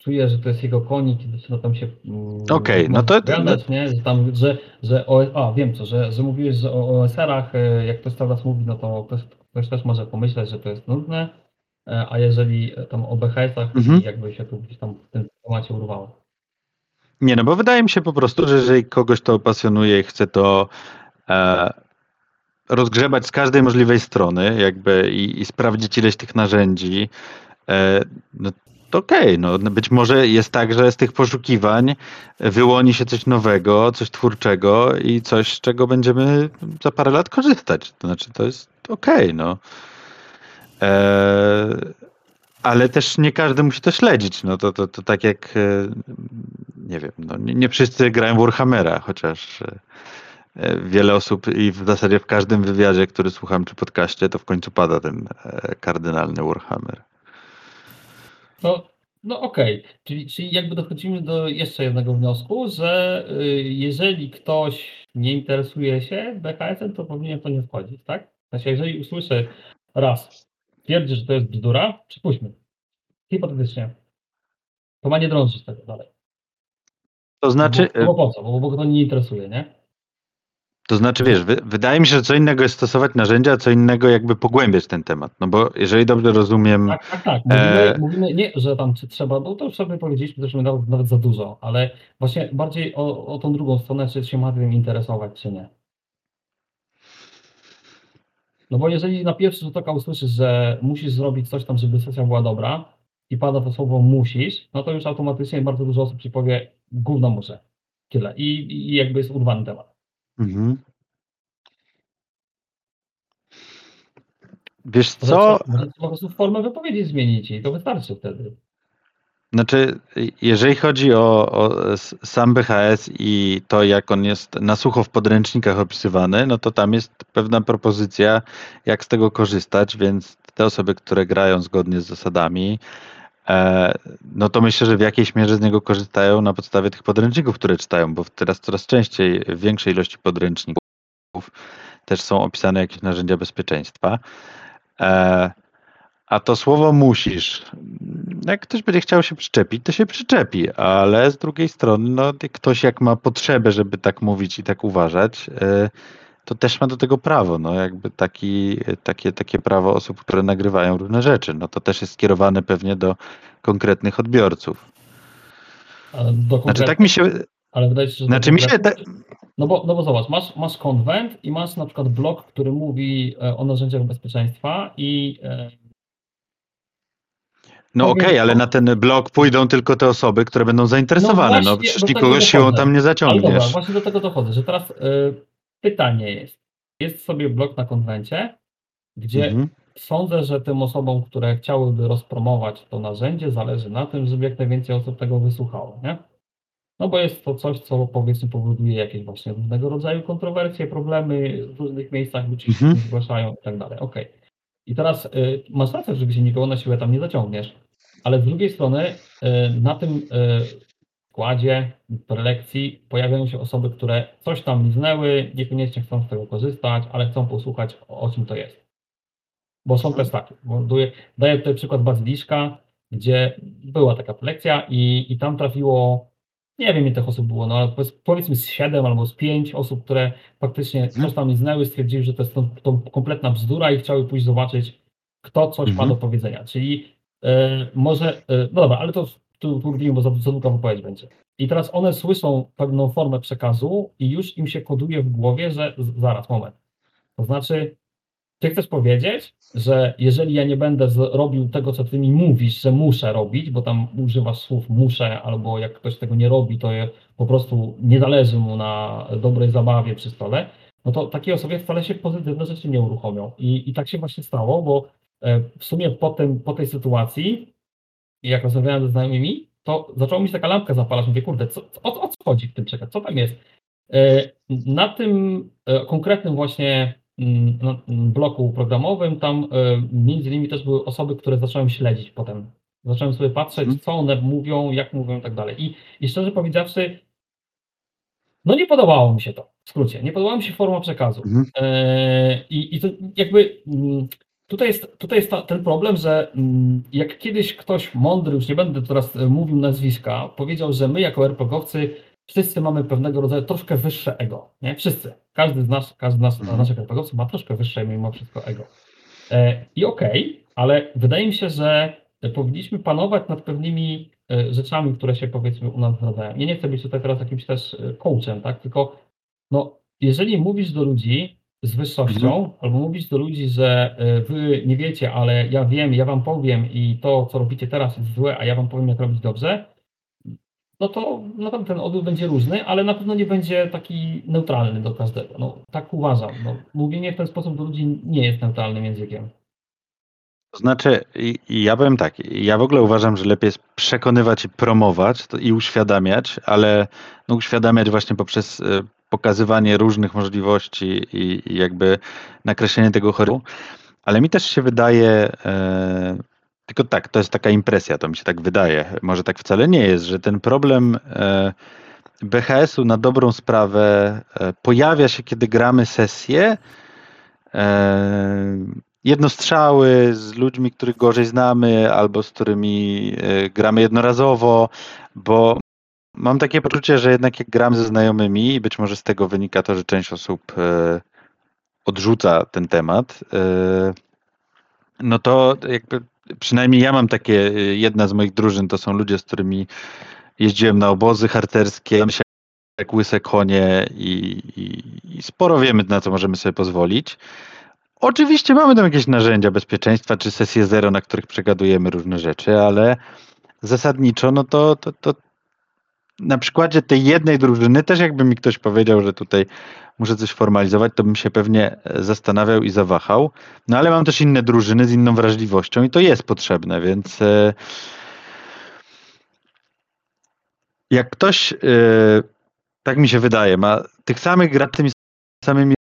czuje, że to jest jego konik i zaczyna tam się mm, Okej, no to- gadać, nie? Że tam, że, że o, a wiem co, że, że mówiłeś, że o OSR-ach, e, jak ktoś cały raz mówi, no to ktoś, ktoś też może pomyśleć, że to jest nudne, e, a jeżeli tam o BHS-ach Mhm. jakby się tu gdzieś tam w tym temacie urwało. Nie, no bo wydaje mi się po prostu, że jeżeli kogoś to pasjonuje i chce to e, rozgrzebać z każdej możliwej strony jakby i, i sprawdzić ileś tych narzędzi, e, no to okej, okay, no być może jest tak, że z tych poszukiwań wyłoni się coś nowego, coś twórczego i coś, z czego będziemy za parę lat korzystać. To znaczy, to jest okej, okay, no. E, ale też nie każdy musi to śledzić. No to, to, to tak jak, e, nie wiem, no nie, nie wszyscy grają Warhammera, chociaż E, wiele osób i w zasadzie w każdym wywiadzie, który słucham czy podcaście, to w końcu pada ten kardynalny Warhammer. No, no okej, okay. czyli, czyli jakby dochodzimy do jeszcze jednego wniosku, że y, jeżeli ktoś nie interesuje się BKS-em, to powinien to nie wchodzić, tak? Znaczy, jeżeli usłyszę raz, twierdzi, że to jest bzdura, przypuśćmy, hipotetycznie, to ma nie drążyć tego dalej. To znaczy... Bo, bo po co? Bo, bo go to nie interesuje, nie? To znaczy, wiesz, wydaje mi się, że co innego jest stosować narzędzia, a co innego jakby pogłębiać ten temat. No bo jeżeli dobrze rozumiem. Tak, tak, tak. Mówimy, e... mówimy nie, że tam czy trzeba, no to już sobie powiedzieliśmy, że nawet, nawet za dużo, ale właśnie bardziej o, o tą drugą stronę, czy się ma tym interesować, czy nie. No bo jeżeli na pierwszy rzut oka usłyszysz, że musisz zrobić coś tam, żeby sesja była dobra i pada to słowo musisz, no to już automatycznie bardzo dużo osób ci powie, gówno muszę. Tyle. I, i jakby jest urwany temat. Mhm. Wiesz co? Po prostu formę wypowiedzi zmienić i to wystarczy wtedy. Znaczy, jeżeli chodzi o, o sam BHS i to, jak on jest na sucho w podręcznikach opisywany, no to tam jest pewna propozycja, jak z tego korzystać, więc te osoby, które grają zgodnie z zasadami, no to myślę, że w jakiejś mierze z niego korzystają na podstawie tych podręczników, które czytają, bo teraz coraz częściej w większej ilości podręczników też są opisane jakieś narzędzia bezpieczeństwa. E, A to słowo musisz. Jak ktoś będzie chciał się przyczepić, to się przyczepi, ale z drugiej strony, no, ktoś jak ma potrzebę, żeby tak mówić i tak uważać, y, to też ma do tego prawo. No, jakby taki, takie, takie prawo osób, które nagrywają różne rzeczy. No, to też jest skierowane pewnie do konkretnych odbiorców. Ale do Znaczy, tak mi się. Ale wydaje się, że. Znaczy, mi się. Te... No bo, no bo zobacz, masz, masz konwent i masz na przykład blog, który mówi e, o narzędziach bezpieczeństwa i e, no okej, okay, ale na ten blog pójdą tylko te osoby, które będą zainteresowane. No, no przecież nikogo siłą tam nie zaciągniesz. Ale dobra, właśnie do tego dochodzę, że teraz y, pytanie jest. Jest sobie blog na konwencie, gdzie mhm. sądzę, że tym osobom, które chciałyby rozpromować to narzędzie, zależy na tym, żeby jak najwięcej osób tego wysłuchało, nie? No bo jest to coś, co powiedzmy powoduje jakieś właśnie różnego rodzaju kontrowersje, problemy w różnych miejscach, ludzie się mhm. zgłaszają i tak dalej. Okej. Okay. I teraz y, masz rację, żeby się nikogo na siłę tam nie zaciągniesz, ale z drugiej strony y, na tym y, składzie prelekcji pojawiają się osoby, które coś tam liznęły, niekoniecznie chcą z tego korzystać, ale chcą posłuchać o, czym to jest. Bo są też takie. Daję, daję tutaj przykład Bazyliszka, gdzie była taka prelekcja i, i tam trafiło nie wiem ile tych osób było, no ale powiedzmy z 7 albo z 5 osób, które faktycznie coś tam liznęły, stwierdziły, że to jest to, to kompletna bzdura i chciały pójść zobaczyć, kto coś mhm. ma do powiedzenia. Czyli e, może, e, no dobra, ale to tu, tu bo za, za długa wypowiedź będzie. I teraz one słyszą pewną formę przekazu i już im się koduje w głowie, że zaraz, moment. To znaczy, ty chcesz powiedzieć, że jeżeli ja nie będę robił tego, co ty mi mówisz, że muszę robić, bo tam używasz słów muszę, albo jak ktoś tego nie robi, to po prostu nie zależy mu na dobrej zabawie przy stole, no to takiej osobie wcale się pozytywne rzeczy nie uruchomią. I, i tak się właśnie stało, bo e, w sumie po, tym, po tej sytuacji, jak rozmawiałem ze znajomymi, to zaczęło mi się taka lampka zapalać. Mówię, kurde, co, o, o co chodzi w tym czekać? Co tam jest? E, na tym e, konkretnym właśnie Mm, mm, bloku programowym, tam e, między innymi też były osoby, które zacząłem śledzić potem. Zacząłem sobie patrzeć, mhm. co one mówią, jak mówią i tak dalej. I, I szczerze powiedziawszy, no nie podobało mi się to, w skrócie. Nie podobała mi się forma przekazu. Mhm. I, I to jakby mm, tutaj jest, tutaj jest ta, ten problem, że jak kiedyś ktoś mądry, już nie będę teraz e, mówił nazwiska, powiedział, że my jako RPGowcy wszyscy mamy pewnego rodzaju troszkę wyższe ego. Nie? Wszyscy. Każdy z nas, każdy z nas, mhm. naszych RPGowców ma troszkę wyższe mimo wszystko ego. E, I okej, okay, ale wydaje mi się, że powinniśmy panować nad pewnymi e, rzeczami, które się powiedzmy u nas zdradzają. Ja nie chcę być tutaj teraz jakimś też e, coachem, tak? Tylko no, jeżeli mówisz do ludzi z wyższością, mhm. albo mówisz do ludzi, że wy nie wiecie, ale ja wiem, ja wam powiem i to, co robicie teraz jest złe, a ja wam powiem, jak robić dobrze, no to na pewno ten odbiór będzie różny, ale na pewno nie będzie taki neutralny do każdego. No, tak uważam. No, mówienie w ten sposób do ludzi nie jest neutralnym językiem. To znaczy, ja powiem tak, ja w ogóle uważam, że lepiej jest przekonywać i promować i uświadamiać, ale no, uświadamiać właśnie poprzez e, pokazywanie różnych możliwości i, i jakby nakreślenie tego horyzontu. Ale mi też się wydaje, e, tylko tak, to jest taka impresja, to mi się tak wydaje. Może tak wcale nie jest, że ten problem e, BHS-u na dobrą sprawę e, pojawia się, kiedy gramy sesję e, jednostrzały z ludźmi, których gorzej znamy, albo z którymi gramy jednorazowo, bo mam takie poczucie, że jednak jak gram ze znajomymi, i być może z tego wynika to, że część osób odrzuca ten temat, no to jakby przynajmniej ja mam takie, jedna z moich drużyn to są ludzie, z którymi jeździłem na obozy harcerskie, się jak łyse konie i, i, i sporo wiemy, na co możemy sobie pozwolić. Oczywiście mamy tam jakieś narzędzia bezpieczeństwa, czy sesje zero, na których przegadujemy różne rzeczy, ale zasadniczo, no to, to, to na przykładzie tej jednej drużyny też jakby mi ktoś powiedział, że tutaj muszę coś formalizować, to bym się pewnie zastanawiał i zawahał. No ale mam też inne drużyny z inną wrażliwością i to jest potrzebne, więc e, jak ktoś, e, tak mi się wydaje, ma tych samych gra tymi samymi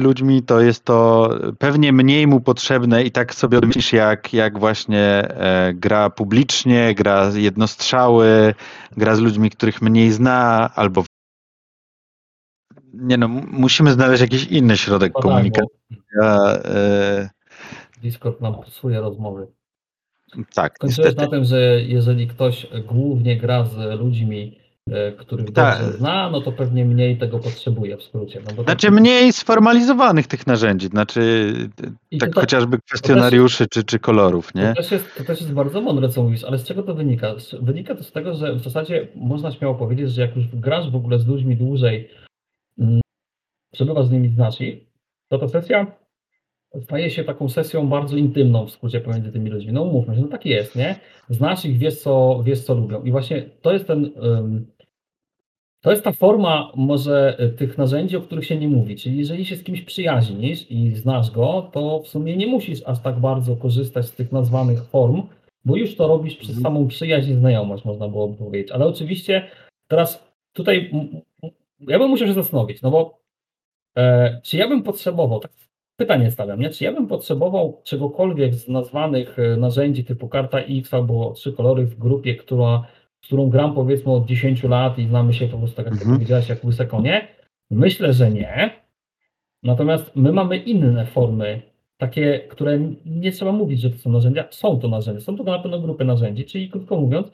ludźmi, to jest to pewnie mniej mu potrzebne i tak sobie myślisz, jak, jak właśnie gra publicznie, gra jednostrzały, gra z ludźmi, których mniej zna, albo nie no, musimy znaleźć jakiś inny środek no komunikacji. Tak, e... Discord nam psuje rozmowy. Tak, Skończyłeś niestety. na tym, że jeżeli ktoś głównie gra z ludźmi, e, których Tak. dobrze zna, no to pewnie mniej tego potrzebuje w skrócie. No bo Znaczy tak- mniej sformalizowanych tych narzędzi, znaczy I tak chociażby kwestionariuszy czy, czy kolorów, nie? To też, jest, to też jest bardzo mądre, co mówisz, ale z czego to wynika? Wynika to z tego, że w zasadzie można śmiało powiedzieć, że jak już grasz w ogóle z ludźmi dłużej, mm, przebywasz z nimi znacznie, to ta sesja staje się taką sesją bardzo intymną w skrócie pomiędzy tymi ludźmi. No umówmy się, no tak jest, nie? Znasz ich, wiesz co, wiesz co lubią. I właśnie to jest ten... ym, to jest ta forma może y, tych narzędzi, o których się nie mówi. Czyli jeżeli się z kimś przyjaźnisz i znasz go, to w sumie nie musisz aż tak bardzo korzystać z tych nazwanych form, bo już to robisz przez Mhm. samą przyjaźń i znajomość, można byłoby powiedzieć. Ale oczywiście teraz tutaj ja bym musiał się zastanowić, no bo e, czy ja bym potrzebował, tak pytanie stawiam, nie? Czy ja bym potrzebował czegokolwiek z nazwanych e, narzędzi typu karta X albo trzy kolory w grupie, która którą gram powiedzmy od 10 lat i znamy się po prostu tak jak Mhm. powiedziałeś, jak łyse konie? Myślę, że nie. Natomiast my mamy inne formy, takie, które nie trzeba mówić, że to są narzędzia. Są to narzędzia, są to na pewno grupy narzędzi, czyli krótko mówiąc,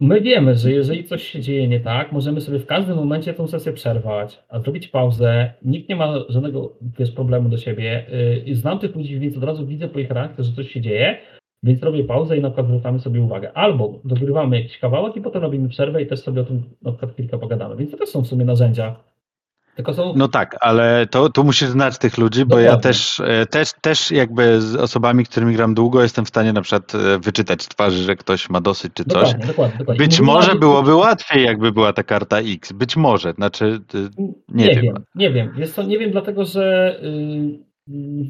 my wiemy, że jeżeli coś się dzieje nie tak, możemy sobie w każdym momencie tę sesję przerwać, a zrobić pauzę. Nikt nie ma żadnego wiesz, problemu do siebie. Yy, Znam tych ludzi, więc od razu widzę po ich reakcji, że coś się dzieje, więc robię pauzę i na przykład zwracamy sobie uwagę. Albo dogrywamy jakiś kawałek i potem robimy przerwę i też sobie o tym na przykład chwilkę pogadamy. Więc to też są w sumie narzędzia. Tylko są. No tak, ale to, tu musisz znać tych ludzi, bo ja Dokładnie. też, e, też, też jakby z osobami, którymi gram długo, jestem w stanie na przykład e, wyczytać z twarzy, że ktoś ma dosyć czy coś. dokładnie, dokładnie. Być może byłoby łatwiej, jakby była ta karta X. Być może, znaczy e, Nie, Nie wiem, wiem. nie wiem. Jest to, nie wiem, dlatego że yy,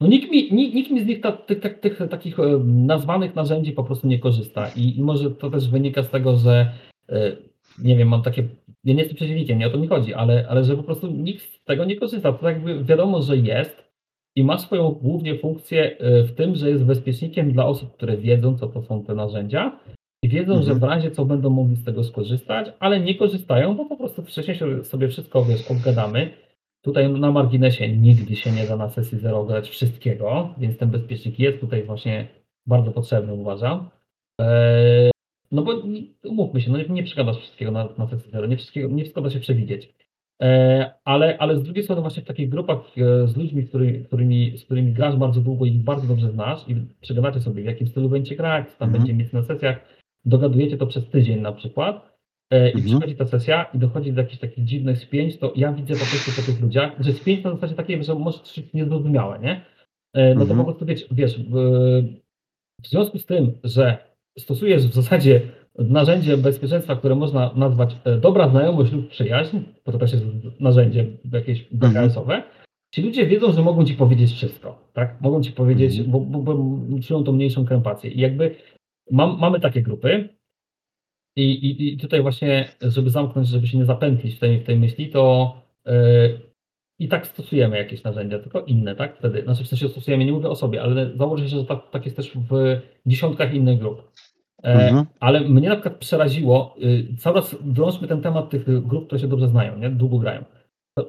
no nikt, mi, nikt, nikt mi z nich ta, tych, tych, tych takich yy, nazwanych narzędzi po prostu nie korzysta. I, I może to też wynika z tego, że yy, nie wiem, mam takie. Ja nie jestem przeciwnikiem, nie o to mi chodzi, ale, ale że po prostu nikt z tego nie korzysta. To jakby wiadomo, że jest i ma swoją głównie funkcję yy, w tym, że jest bezpiecznikiem dla osób, które wiedzą, co to są te narzędzia. I wiedzą, Mhm. że w razie co będą mogli z tego skorzystać, ale nie korzystają, bo po prostu wcześniej sobie wszystko wiesz, obgadamy. Tutaj na marginesie nigdy się nie da na sesji zero grać wszystkiego, więc ten bezpiecznik jest tutaj właśnie bardzo potrzebny, uważam. Eee, no bo umówmy się, no nie, nie przegadasz wszystkiego na, na sesji zero, nie, wszystkiego, nie wszystko da się przewidzieć. Eee, ale, ale z drugiej strony właśnie w takich grupach e, z ludźmi, który, którymi, z którymi grasz bardzo długo i ich bardzo dobrze znasz i przegadacie sobie, w jakim stylu będzie grać, co tam Mhm. będzie mieć na sesjach, dogadujecie to przez tydzień na przykład i Mhm. przychodzi ta sesja i dochodzi do jakichś takich dziwnych spięć, to ja widzę po prostu po tych ludziach, że spięć na zasadzie takiej, że może coś niezrozumiałe, nie? E, No to Mhm. po prostu wiesz, wiesz w, w związku z tym, że stosujesz w zasadzie narzędzie bezpieczeństwa, które można nazwać e, dobra znajomość lub przyjaźń, bo to też jest narzędzie jakieś BKS-owe, ci ludzie wiedzą, że mogą ci powiedzieć wszystko, tak? Mogą ci powiedzieć, Mhm. bo, bo, bo czują tą mniejszą krępację. I jakby mam, mamy takie grupy i, i, i tutaj właśnie, żeby zamknąć, żeby się nie zapętlić w tej, w tej myśli, to yy, i tak stosujemy jakieś narzędzia, tylko inne, tak? Wtedy, znaczy w sensie stosujemy, nie mówię o sobie, ale założę się, że tak, tak jest też w dziesiątkach innych grup. E, Mhm. Ale mnie na przykład przeraziło, y, cały czas drążmy ten temat tych grup, które się dobrze znają, nie? długo grają.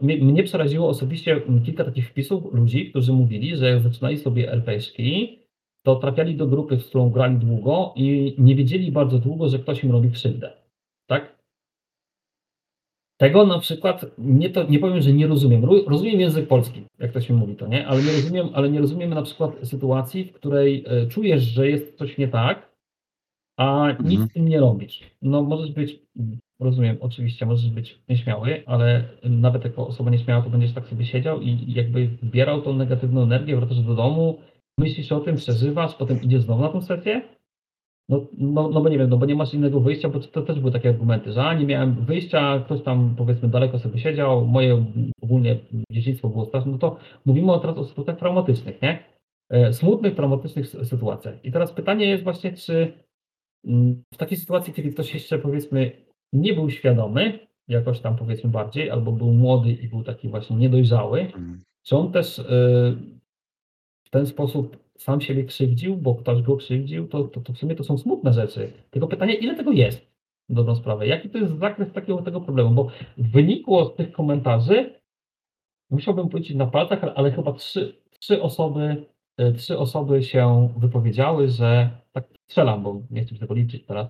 Mnie, mnie przeraziło osobiście kilka takich wpisów ludzi, którzy mówili, że jak zaczynali sobie RPG, to trafiali do grupy, z którą grali długo i nie wiedzieli bardzo długo, że ktoś im robi krzywdę. Tak? Tego na przykład nie, to, nie powiem, że nie rozumiem. Ro- Rozumiem język polski, jak to się mówi, to nie, ale nie rozumiem, ale nie rozumiem na przykład sytuacji, w której e, czujesz, że jest coś nie tak, a nic Mhm. z tym nie robisz. No możesz być, rozumiem, oczywiście możesz być nieśmiały, ale nawet jako osoba nieśmiała, to będziesz tak sobie siedział i i jakby zbierał tą negatywną energię, wracasz do domu, myślisz o tym, przeżywasz, potem idziesz znowu na tą sesję. No, no, no bo nie wiem, no bo nie masz innego wyjścia, bo to też były takie argumenty, że a nie miałem wyjścia, ktoś tam powiedzmy daleko sobie siedział, moje ogólnie dzieciństwo było straszne, no to mówimy teraz o sytuacjach traumatycznych, nie? E, Smutnych, traumatycznych sy- sytuacjach. I teraz pytanie jest właśnie, czy mm, w takiej sytuacji, kiedy ktoś jeszcze powiedzmy nie był świadomy, jakoś tam powiedzmy bardziej, albo był młody i był taki właśnie niedojrzały, Mhm. czy on też y, w ten sposób sam siebie krzywdził, bo ktoś go krzywdził, to, to, to w sumie to są smutne rzeczy. Tylko pytanie, ile tego jest? Dobrą sprawę. Jaki to jest zakres takiego tego problemu? Bo wynikło z tych komentarzy, musiałbym powiedzieć na palcach, ale, chyba trzy, trzy osoby e, trzy osoby się wypowiedziały, że tak strzelam, bo nie chcę tego liczyć teraz,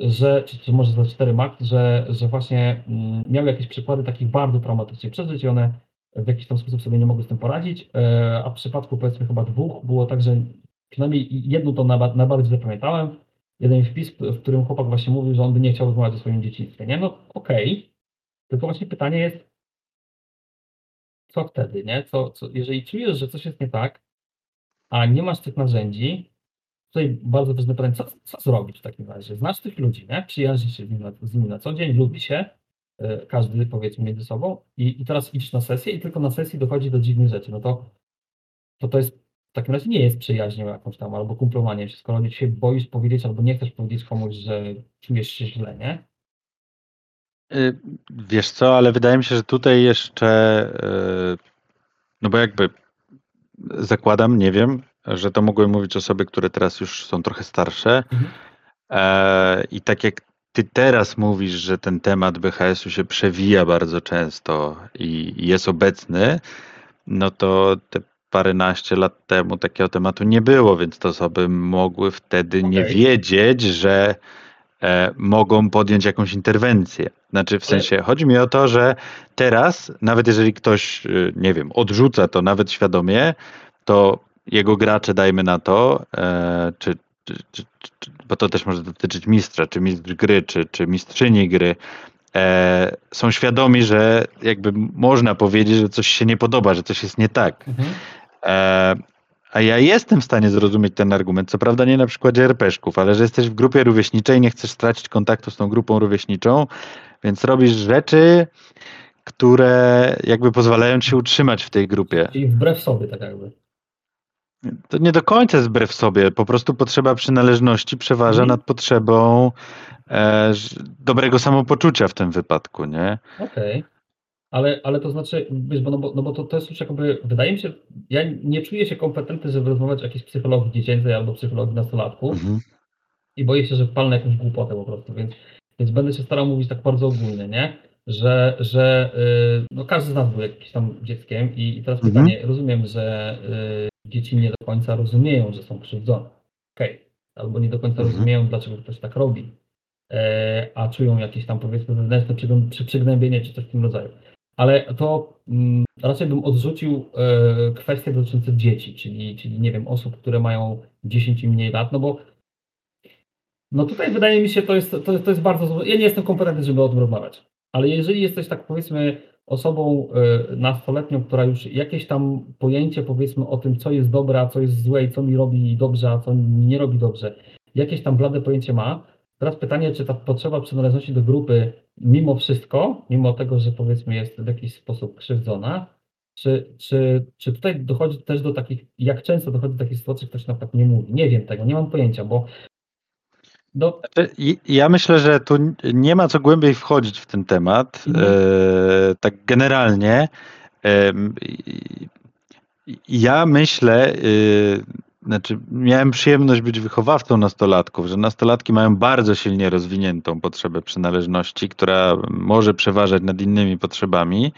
że, czy, czy może za cztery max, że, że właśnie mm, miały jakieś przykłady takich bardzo traumatycznych przeżyć i one w jakiś tam sposób sobie nie mogły z tym poradzić, e, a w przypadku powiedzmy chyba dwóch było tak, że przynajmniej jedną to najbardziej zapamiętałem, jeden wpis, w którym chłopak właśnie mówił, że on by nie chciał rozmawiać o swoim dzieciństwie, nie? No okej, okay. tylko właśnie pytanie jest, co wtedy, nie? Co, co, jeżeli czujesz, że coś jest nie tak, a nie masz tych narzędzi, tutaj bardzo ważne pytanie, co, co zrobić w takim razie? Znasz tych ludzi, nie? Przyjaźnisz się z nimi, na, z nimi na co dzień, lubi się, każdy powiedzmy między sobą i, i teraz idziesz na sesję i tylko na sesji dochodzi do dziwnych rzeczy, no to to, to jest w takim razie nie jest przyjaźnią jakąś tam, albo kumplowaniem się, skoro się boisz powiedzieć, albo nie chcesz powiedzieć komuś, że czujesz się źle, nie? Y, wiesz co, ale wydaje mi się, że tutaj jeszcze, y, no bo jakby zakładam, nie wiem, że to mogły mówić osoby, które teraz już są trochę starsze. Mhm. E, I tak jak ty teraz mówisz, że ten temat BHS-u się przewija bardzo często i jest obecny, no to te paręnaście lat temu takiego tematu nie było, więc te osoby mogły wtedy okay. nie wiedzieć, że e, mogą podjąć jakąś interwencję. Znaczy, w sensie, chodzi mi o to, że teraz, nawet jeżeli ktoś, e, nie wiem, odrzuca to nawet świadomie, to jego gracze, dajmy na to, e, czy, czy, czy, bo to też może dotyczyć mistrza, czy mistrz gry, czy, czy mistrzyni gry, e, są świadomi, że jakby można powiedzieć, że coś się nie podoba, że coś jest nie tak. Mhm. E, a ja jestem w stanie zrozumieć ten argument, co prawda nie na przykładzie RPszków, ale że jesteś w grupie rówieśniczej, nie chcesz stracić kontaktu z tą grupą rówieśniczą, więc robisz rzeczy, które jakby pozwalają ci się utrzymać w tej grupie. I wbrew sobie tak jakby. To nie do końca jest wbrew sobie, po prostu potrzeba przynależności przeważa mhm. nad potrzebą e, dobrego samopoczucia w tym wypadku, nie? Okej. Okay. Ale, ale to znaczy, wiesz, bo, no, bo, no bo to, to jest już jakby, wydaje mi się, ja nie czuję się kompetentny, żeby rozmawiać o jakiejś psychologii dziecięcej albo psychologii nastolatków mhm. i boję się, że wpalnę jakąś głupotę po prostu, więc, więc będę się starał mówić tak bardzo ogólnie, nie? Że, że yy, no każdy z nas był jakimś tam dzieckiem i, i teraz mhm. pytanie, rozumiem, że yy, dzieci nie do końca rozumieją, że są krzywdzone. Okej. Okay. Albo nie do końca mhm. rozumieją, dlaczego ktoś tak robi. E, a czują jakieś tam powiedzmy wewnętrzne przygnębienie czy coś w tym rodzaju ale to mm, raczej bym odrzucił e, kwestie dotyczące dzieci, czyli, czyli nie wiem, osób, które mają 10 i mniej lat, no bo no tutaj wydaje mi się, to jest, to, to jest bardzo. Ja nie jestem kompetentny, żeby o tym rozmawiać. Ale jeżeli jesteś tak powiedzmy osobą y, nastoletnią, która już jakieś tam pojęcie powiedzmy o tym, co jest dobre, a co jest złe i co mi robi dobrze, a co mi nie robi dobrze, jakieś tam blade pojęcie ma, teraz pytanie, czy ta potrzeba przynależności do grupy mimo wszystko, mimo tego, że powiedzmy jest w jakiś sposób krzywdzona, czy, czy, czy tutaj dochodzi też do takich, jak często dochodzi do takich sytuacji, ktoś na przykład nie mówi? Nie wiem tego, nie mam pojęcia, bo do... Znaczy, ja myślę, że tu nie ma co głębiej wchodzić w ten temat. Mhm. E, tak generalnie. E, ja myślę, e, znaczy miałem przyjemność być wychowawcą nastolatków, że nastolatki mają bardzo silnie rozwiniętą potrzebę przynależności, która może przeważać nad innymi potrzebami.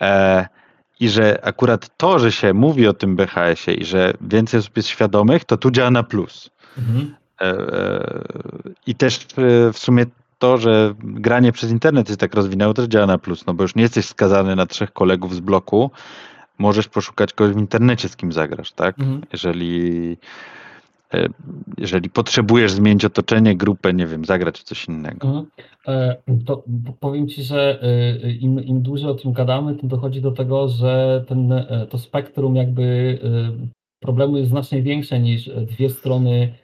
E, I że akurat to, że się mówi o tym BHS-ie i że więcej osób jest świadomych, to tu działa na plus. Mhm. E, e, I też e, w sumie to, że granie przez internet jest tak rozwinęło, też działa na plus, no bo już nie jesteś skazany na trzech kolegów z bloku, możesz poszukać kogoś w internecie, z kim zagrasz, tak? Mhm. Jeżeli, jeżeli potrzebujesz zmienić otoczenie, grupę, nie wiem, zagrać w coś innego. Mhm. To powiem Ci, że im, im dłużej o tym gadamy, tym dochodzi do tego, że ten, to spektrum jakby problemu jest znacznie większe niż dwie strony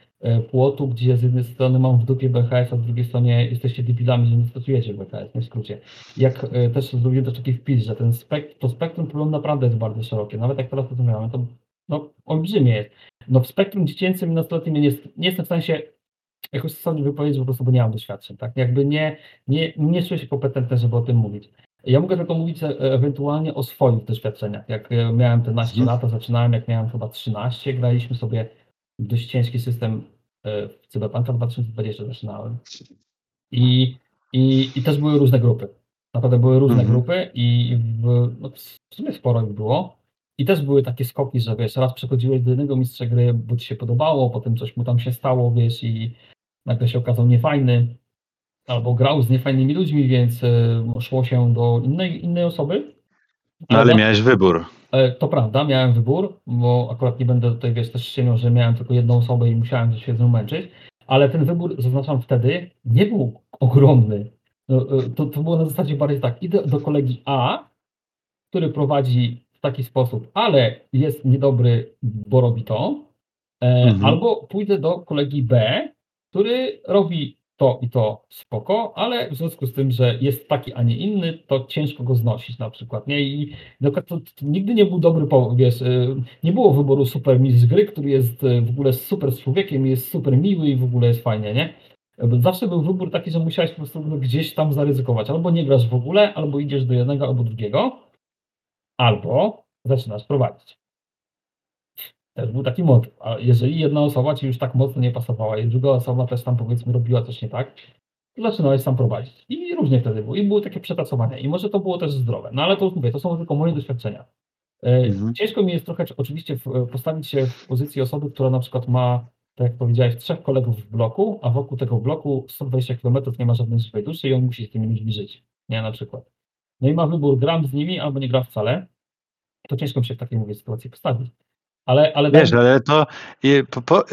płotu, gdzie z jednej strony mam w dupie BHS, a z drugiej strony jesteście debilami, że nie stosujecie BHS, w skrócie. Jak e, też zrobiłem też taki wpis, że ten spek to spektrum problemu naprawdę jest bardzo szerokie. Nawet jak teraz rozumiałem, to no, olbrzymie jest. No w spektrum dziecięcym i nastoletnim nie, jest, nie jestem w stanie się jakoś stosownie wypowiedzieć, po prostu bo nie mam doświadczeń. Tak? Jakby nie, nie, nie czuję się kompetentny, żeby o tym mówić. Ja mogę tylko mówić e, ewentualnie o swoich doświadczeniach. Jak miałem te naście mhm. lata, zaczynałem, jak miałem chyba 13, graliśmy sobie dość ciężki system E, w Cyberpunka 2020 zaczynałem. I, i, I też były różne grupy. Naprawdę były różne mhm. grupy i w, no w sumie sporo ich było. I też były takie skoki, że wiesz, raz przechodziłeś do jednego mistrza gry, bo ci się podobało, potem coś mu tam się stało, wiesz, i nagle się okazał niefajny, albo grał z niefajnymi ludźmi, więc e, szło się do innej, innej osoby. No ale Ale- miałeś wybór. E, To prawda, miałem wybór, bo akurat nie będę tutaj, wiesz, też ściemiał, że miałem tylko jedną osobę i musiałem się z nią męczyć, ale ten wybór, zaznaczam wtedy, nie był ogromny. No, e, To, to było na zasadzie bardziej tak, idę do kolegi A, który prowadzi w taki sposób, ale jest niedobry, bo robi to, e, Mhm. albo pójdę do kolegi B, który robi to i to spoko, ale w związku z tym, że jest taki, a nie inny, to ciężko go znosić na przykład, nie? I przykład to, to nigdy nie był dobry powód, wiesz, y, nie było wyboru super mistrz gry, który jest y, w ogóle super z człowiekiem, jest super miły i w ogóle jest fajnie, nie? Zawsze był wybór taki, że musiałeś po prostu no, gdzieś tam zaryzykować. Albo nie grasz w ogóle, albo idziesz do jednego, albo drugiego, albo zaczynasz prowadzić. Też był taki motyw. A jeżeli jedna osoba ci już tak mocno nie pasowała i druga osoba też tam powiedzmy robiła coś nie tak, to zaczynałeś sam prowadzić. I różnie wtedy było. I były takie przetasowania. I może to było też zdrowe. No ale to już mówię, to są tylko moje doświadczenia. E, Mhm. Ciężko mi jest trochę oczywiście w- postawić się w pozycji osoby, która na przykład ma, tak jak powiedziałeś, trzech kolegów w bloku, a wokół tego bloku 120 km nie ma żadnej żywej duszy i on musi z tymi ludźmi żyć. Nie, na przykład. No i ma wybór, gram z nimi albo nie gram wcale. To ciężko mi się w takiej mówię sytuacji postawić. Ale, ale Wiesz, ale to,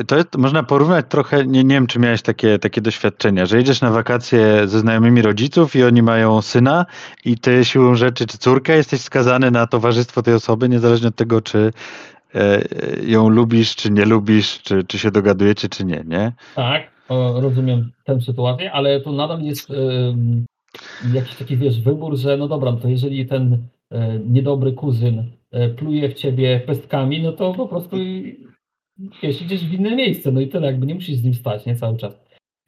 to jest, można porównać trochę, nie, nie wiem, czy miałeś takie, takie doświadczenia, że jedziesz na wakacje ze znajomymi rodziców i oni mają syna i ty siłą rzeczy, czy córkę, jesteś skazany na towarzystwo tej osoby, niezależnie od tego, czy e, ją lubisz, czy nie lubisz, czy, czy się dogadujecie, czy nie, nie? Tak, rozumiem tę sytuację, ale to nadal jest jakiś taki, wiesz, wybór, że no dobra, to jeżeli ten e, niedobry kuzyn pluje w ciebie pestkami, no to po prostu wiesz, idziesz w inne miejsce, no i tyle, jakby nie musisz z nim stać, nie, cały czas.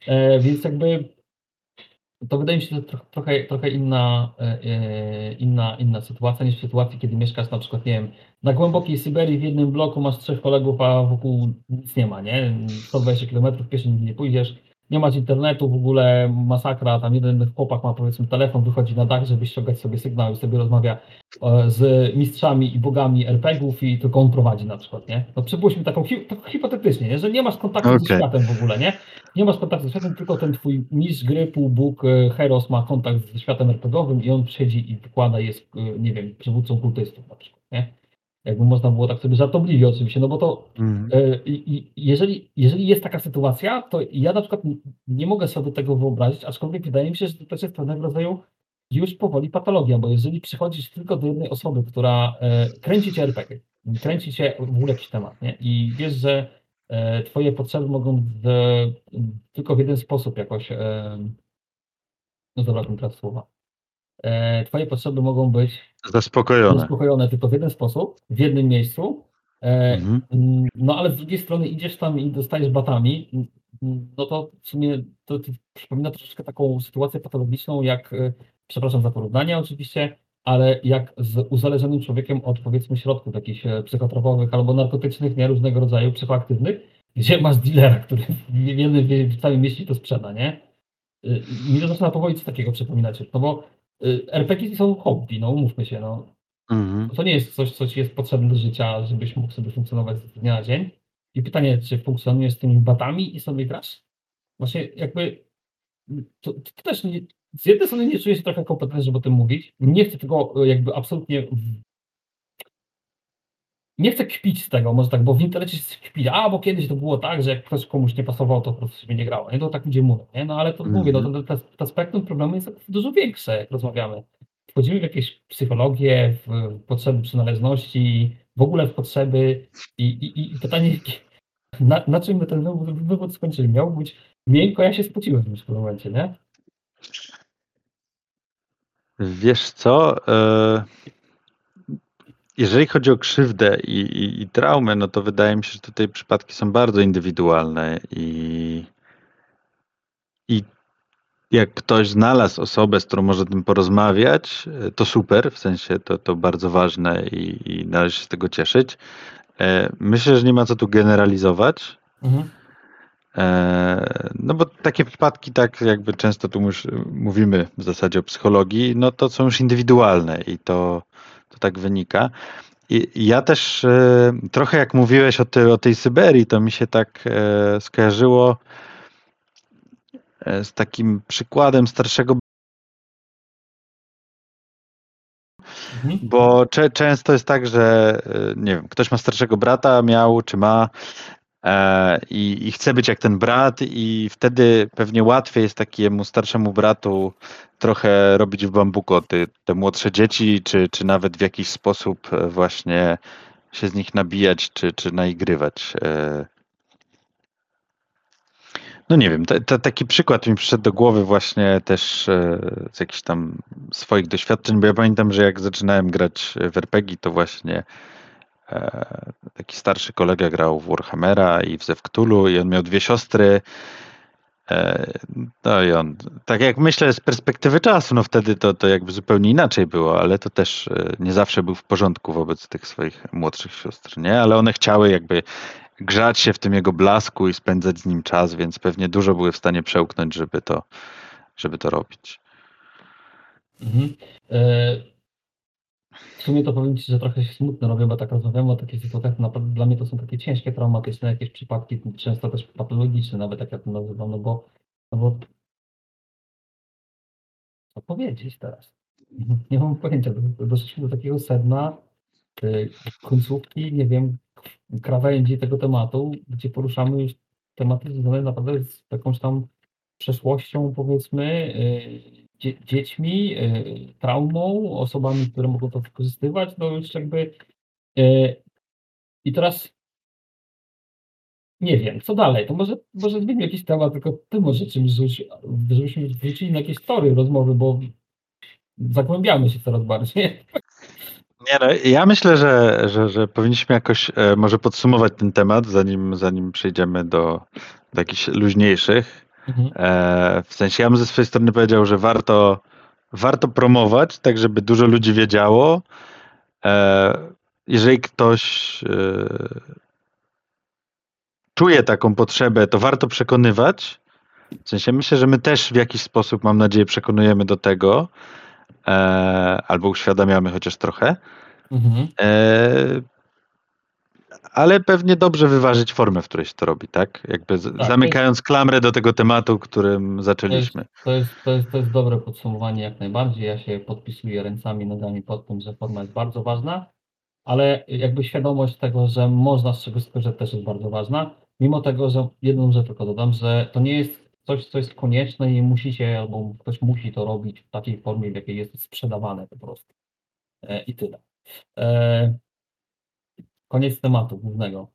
E, więc jakby to wydaje mi się, że trochę, trochę, trochę inna, e, e, inna, inna sytuacja niż w sytuacji, kiedy mieszkasz na przykład, nie wiem, na głębokiej Syberii w jednym bloku masz trzech kolegów, a wokół nic nie ma, nie? 120 km pieszo nie pójdziesz, nie masz internetu, w ogóle masakra, tam jeden chłopak ma powiedzmy telefon, wychodzi na dach, żeby ściągać sobie sygnał i sobie rozmawia e, z mistrzami i bogami RPGów i tylko on prowadzi na przykład, nie? No przypuśćmy taką hi- tak hipotetycznie, nie? że nie masz kontaktu ze Okej. światem w ogóle, nie? Nie masz kontaktu ze światem, tylko ten twój mistrz gry, półbóg, e, Heros ma kontakt ze światem RPGowym i on siedzi i wykłada, jest, e, nie wiem, przywódcą kultystów na przykład, nie? Jakby można było tak sobie żartobliwie oczywiście, no bo to i jeżeli, jeżeli jest taka sytuacja, to ja na przykład nie mogę sobie tego wyobrazić, aczkolwiek wydaje mi się, że to też jest pewnego rodzaju już powoli patologia, bo jeżeli przychodzisz tylko do jednej osoby, która e, kręci cię RPG, kręci cię w ogóle jakiś temat, nie? i wiesz, że e, twoje potrzeby mogą w, tylko w jeden sposób jakoś, no dobra, teraz słowa, twoje potrzeby mogą być Zaspokojone. zaspokojone tylko w jeden sposób, w jednym miejscu, e, Mhm. No ale z drugiej strony idziesz tam i dostajesz batami, no to w sumie to, to przypomina troszeczkę taką sytuację patologiczną, jak, e, przepraszam za porównanie oczywiście, ale jak z uzależnionym człowiekiem od powiedzmy środków jakichś e, psychotropowych albo narkotycznych, nie różnego rodzaju, psychoaktywnych, gdzie masz dealera, który w jednym w całym mieście to sprzeda, nie? Mi to zaczyna powoli coś takiego przypominać, no bo RPG są hobby, no umówmy się, no Mhm. to nie jest coś, co ci jest potrzebne do życia, żebyś mógł sobie funkcjonować z dnia na dzień. I pytanie, czy funkcjonujesz z tymi batami i sobie grasz? Właśnie jakby to, to też nie, z jednej strony nie czuję się trochę kompetentny, żeby o tym mówić. Nie chcę tego jakby absolutnie nie chcę kpić z tego, może tak, bo w internecie się kpi, a bo kiedyś to było tak, że jak ktoś komuś nie pasował, to po prostu sobie nie grało. Nie? To tak ludzie mówią, nie? No ale to mówię, no, to, to, to spektrum problemu jest dużo większe, jak rozmawiamy. Wchodzimy w jakieś psychologię, w potrzeby przynależności, w ogóle w potrzeby i, i, i pytanie, na, na czym my ten wywód, skończyli? Miał być miękko, ja się spociłem w tym momencie, nie? Wiesz co? e, Jeżeli chodzi o krzywdę i, i, i traumę, no to wydaje mi się, że tutaj przypadki są bardzo indywidualne i, i jak ktoś znalazł osobę, z którą może tym porozmawiać, to super, w sensie to, to bardzo ważne i, i należy się z tego cieszyć. E, Myślę, że nie ma co tu generalizować. Mhm. E, No bo takie przypadki, tak jakby często tu już mówimy w zasadzie o psychologii, no to są już indywidualne i to, to tak wynika. ja też e, trochę jak mówiłeś o, ty, o tej Syberii, to mi się tak e, skojarzyło z takim przykładem starszego Mhm. Bo cze, często jest tak, że nie wiem, ktoś ma starszego brata, miał czy ma e, i, i, chce być jak ten brat, i wtedy pewnie łatwiej jest takiemu starszemu bratu trochę robić w bambuko te, młodsze dzieci, czy, czy nawet w jakiś sposób właśnie się z nich nabijać, czy, czy naigrywać. E, no nie wiem, taki przykład mi przyszedł do głowy właśnie też e, z jakichś tam swoich doświadczeń, bo ja pamiętam, że jak zaczynałem grać w RPG, to właśnie e, taki starszy kolega grał w Warhammera i w Zewktulu i on miał dwie siostry. E, no i on, tak jak myślę z perspektywy czasu, no wtedy to, to jakby zupełnie inaczej było, ale to też nie zawsze był w porządku wobec tych swoich młodszych sióstr, nie? Ale one chciały jakby grzać się w tym jego blasku i spędzać z nim czas, więc pewnie dużo były w stanie przełknąć, żeby to, żeby to robić. Mhm. E, w sumie to powiem Ci, że trochę się smutno robię, bo tak rozmawiamy o takich sytuacjach, naprawdę dla mnie to są takie ciężkie, traumatyczne jakieś przypadki, często też patologiczne, nawet tak jak to nazywam, no bo, no bo co powiedzieć teraz? Nie mam pojęcia, doszliśmy do takiego sedna, e, końcówki, nie wiem, krawędzi tego tematu, gdzie poruszamy już tematy związane naprawdę z jakąś tam przeszłością, powiedzmy, y, dzie dziećmi, y, traumą, osobami, które mogą to wykorzystywać, no już jakby y, i teraz nie wiem, co dalej, to może, może zmienimy jakiś temat, tylko ty może czymś rzuć, żebyśmy wrócili na jakieś tory rozmowy, bo zagłębiamy się coraz bardziej. Nie no, ja myślę, że, że, że powinniśmy jakoś e, może podsumować ten temat, zanim, zanim przejdziemy do, do jakichś luźniejszych. Mhm. E, w sensie ja bym ze swojej strony powiedział, że warto, warto promować, tak żeby dużo ludzi wiedziało. E, jeżeli ktoś e, czuje taką potrzebę, to warto przekonywać. W sensie myślę, że my też w jakiś sposób, mam nadzieję, przekonujemy do tego. E, albo uświadamiamy chociaż trochę. Mhm. E, ale pewnie dobrze wyważyć formę, w której się to robi, tak? Jakby tak, zamykając jest, klamrę do tego tematu, którym zaczęliśmy. To jest, to, jest, to, jest, dobre podsumowanie jak najbardziej. Ja się podpisuję ręcami, nogami pod tym, że forma jest bardzo ważna, ale jakby świadomość tego, że można z czegoś skorzystać też jest bardzo ważna. Mimo tego, że jedną rzecz tylko dodam, że to nie jest coś, co jest konieczne i musicie, albo ktoś musi to robić w takiej formie, w jakiej jest sprzedawane po prostu. E, I tyle. E, koniec tematu głównego.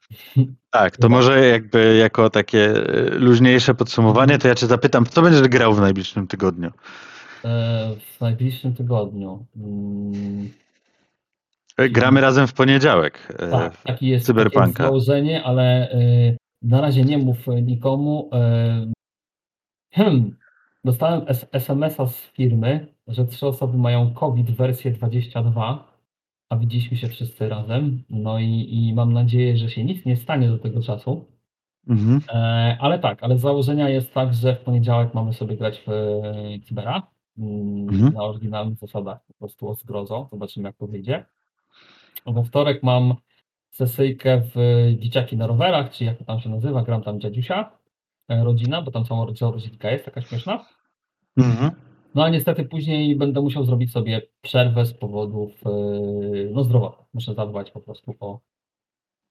Tak, to może jakby jako takie e, luźniejsze podsumowanie, to ja cię zapytam, co będziesz grał w najbliższym tygodniu? E, w najbliższym tygodniu. Mm. E, gramy razem w poniedziałek. Tak, taki jest, Cyberpunka. Takie jest założenie, ale na razie nie mów nikomu. Hmm. Dostałem SMS-a z firmy, że trzy osoby mają COVID wersję 22, a widzieliśmy się wszyscy razem. No i, i mam nadzieję, że się nic nie stanie do tego czasu. Mhm. E, ale tak, ale z założenia jest tak, że w poniedziałek mamy sobie grać w e, Cybera mm, mhm. na oryginalnych zasadach, po prostu o zgrozo. Zobaczymy, jak to wyjdzie. We wtorek mam sesyjkę w Dzieciaki na rowerach, czy jak to tam się nazywa, gram tam dziadziusia. E, rodzina, bo tam cała rodzinka jest taka śmieszna. Mhm. No a niestety później będę musiał zrobić sobie przerwę z powodów e, no, zdrowotnych. Muszę zadbać po prostu o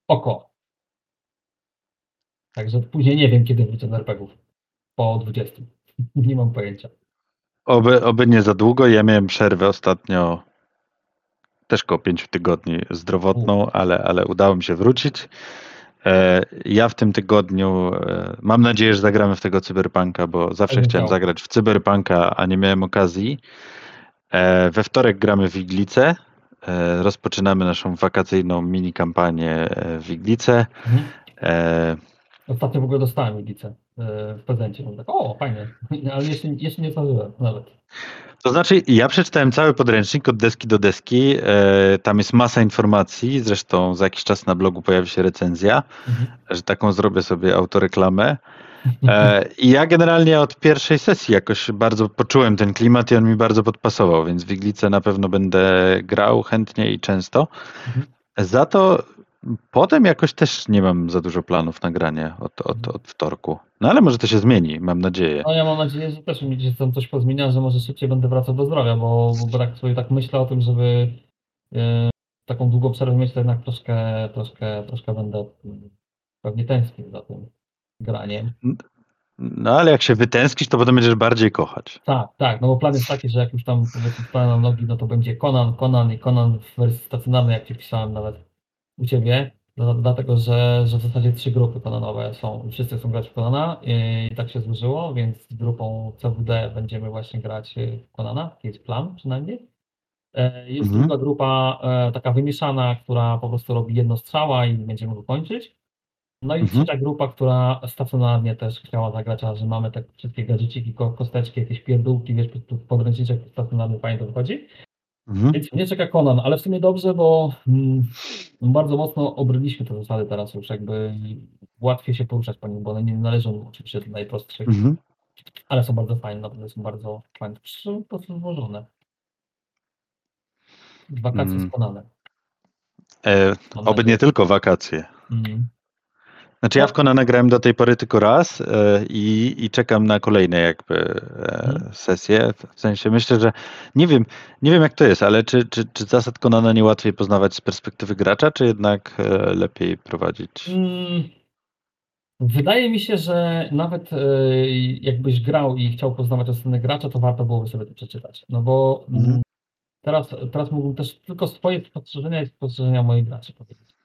oko. Także później nie wiem, kiedy wrócę do RPGów. Po 20. nie mam pojęcia. Oby, oby nie za długo. Ja miałem przerwę ostatnio też koło 5 tygodni zdrowotną, ale, ale udało mi się wrócić. E, ja w tym tygodniu e, mam nadzieję, że zagramy w tego cyberpunka, bo zawsze chciałem zagrać w cyberpunka, a nie miałem okazji. E, we wtorek gramy w Iglice. Rozpoczynamy naszą wakacyjną mini kampanię w Iglice. Mhm. Ostatnio w ogóle dostałem Iglicę w prezencie. Tak, o, fajnie, ale jeszcze, jeszcze nie zdążyłem nawet. To znaczy, ja przeczytałem cały podręcznik od deski do deski. E, tam jest masa informacji. Zresztą za jakiś czas na blogu pojawi się recenzja, mhm. że taką zrobię sobie autoreklamę. E, I ja generalnie od pierwszej sesji jakoś bardzo poczułem ten klimat i on mi bardzo podpasował, więc w Iglice na pewno będę grał chętnie i często. Mhm. Za to potem jakoś też nie mam za dużo planów na granie od, od, Mhm. od wtorku. No ale może to się zmieni, mam nadzieję. No ja mam nadzieję, że też mi się tam coś pozmienia, że może szybciej będę wracał do zdrowia, bo, bo tak sobie tak myślę o tym, żeby e, taką długą przerwę mieć, to jednak troszkę, troszkę, troszkę będę pewnie tęsknił za tym graniem. No ale jak się wytęskisz, to potem będziesz bardziej kochać. Tak, tak, no bo plan jest taki, że jak już tam powiedzmy na nogi, no to będzie Conan, Conan i Conan w wersji stacjonarnej, jak Ci pisałem nawet u Ciebie, no, dlatego, że, że w zasadzie trzy grupy Conanowe są, wszyscy chcą grać w Conana i tak się złożyło, więc z grupą CWD będziemy właśnie grać w taki jest plan przynajmniej. E, Jest Mhm. druga grupa e, taka wymieszana, która po prostu robi jedno strzała i będziemy go kończyć. No i Mhm. trzecia grupa, która stacjonarnie też chciała zagrać, a że mamy te wszystkie gadżeciki, ko- kosteczki, jakieś pierdółki, wiesz, po- po- podręczniczek stacjonarny fajnie to wychodzi. Mhm. Więc mnie czeka Conan, ale w sumie dobrze, bo mm, bardzo mocno obryliśmy te zasady teraz już, jakby łatwiej się poruszać po nim, bo one nie należą oczywiście do najprostszych, Mhm. ale są bardzo fajne, naprawdę są bardzo fajne, są po prostu złożone. Wakacje Mm. z Conanem. E, oby nie tylko wakacje. Mm. Znaczy ja w Konana grałem do tej pory tylko raz e, i, i czekam na kolejne jakby e, Mhm. sesje. W sensie myślę, że nie wiem, nie wiem jak to jest, ale czy, czy, czy zasad Konana nie łatwiej poznawać z perspektywy gracza, czy jednak e, lepiej prowadzić? Mm, Wydaje mi się, że nawet jakbyś grał i chciał poznawać ostatnie gracza, to warto byłoby sobie to przeczytać. No bo mm, Mhm. teraz, teraz mógłbym też tylko swoje spostrzeżenia i spostrzeżenia moich graczy powiedzieć.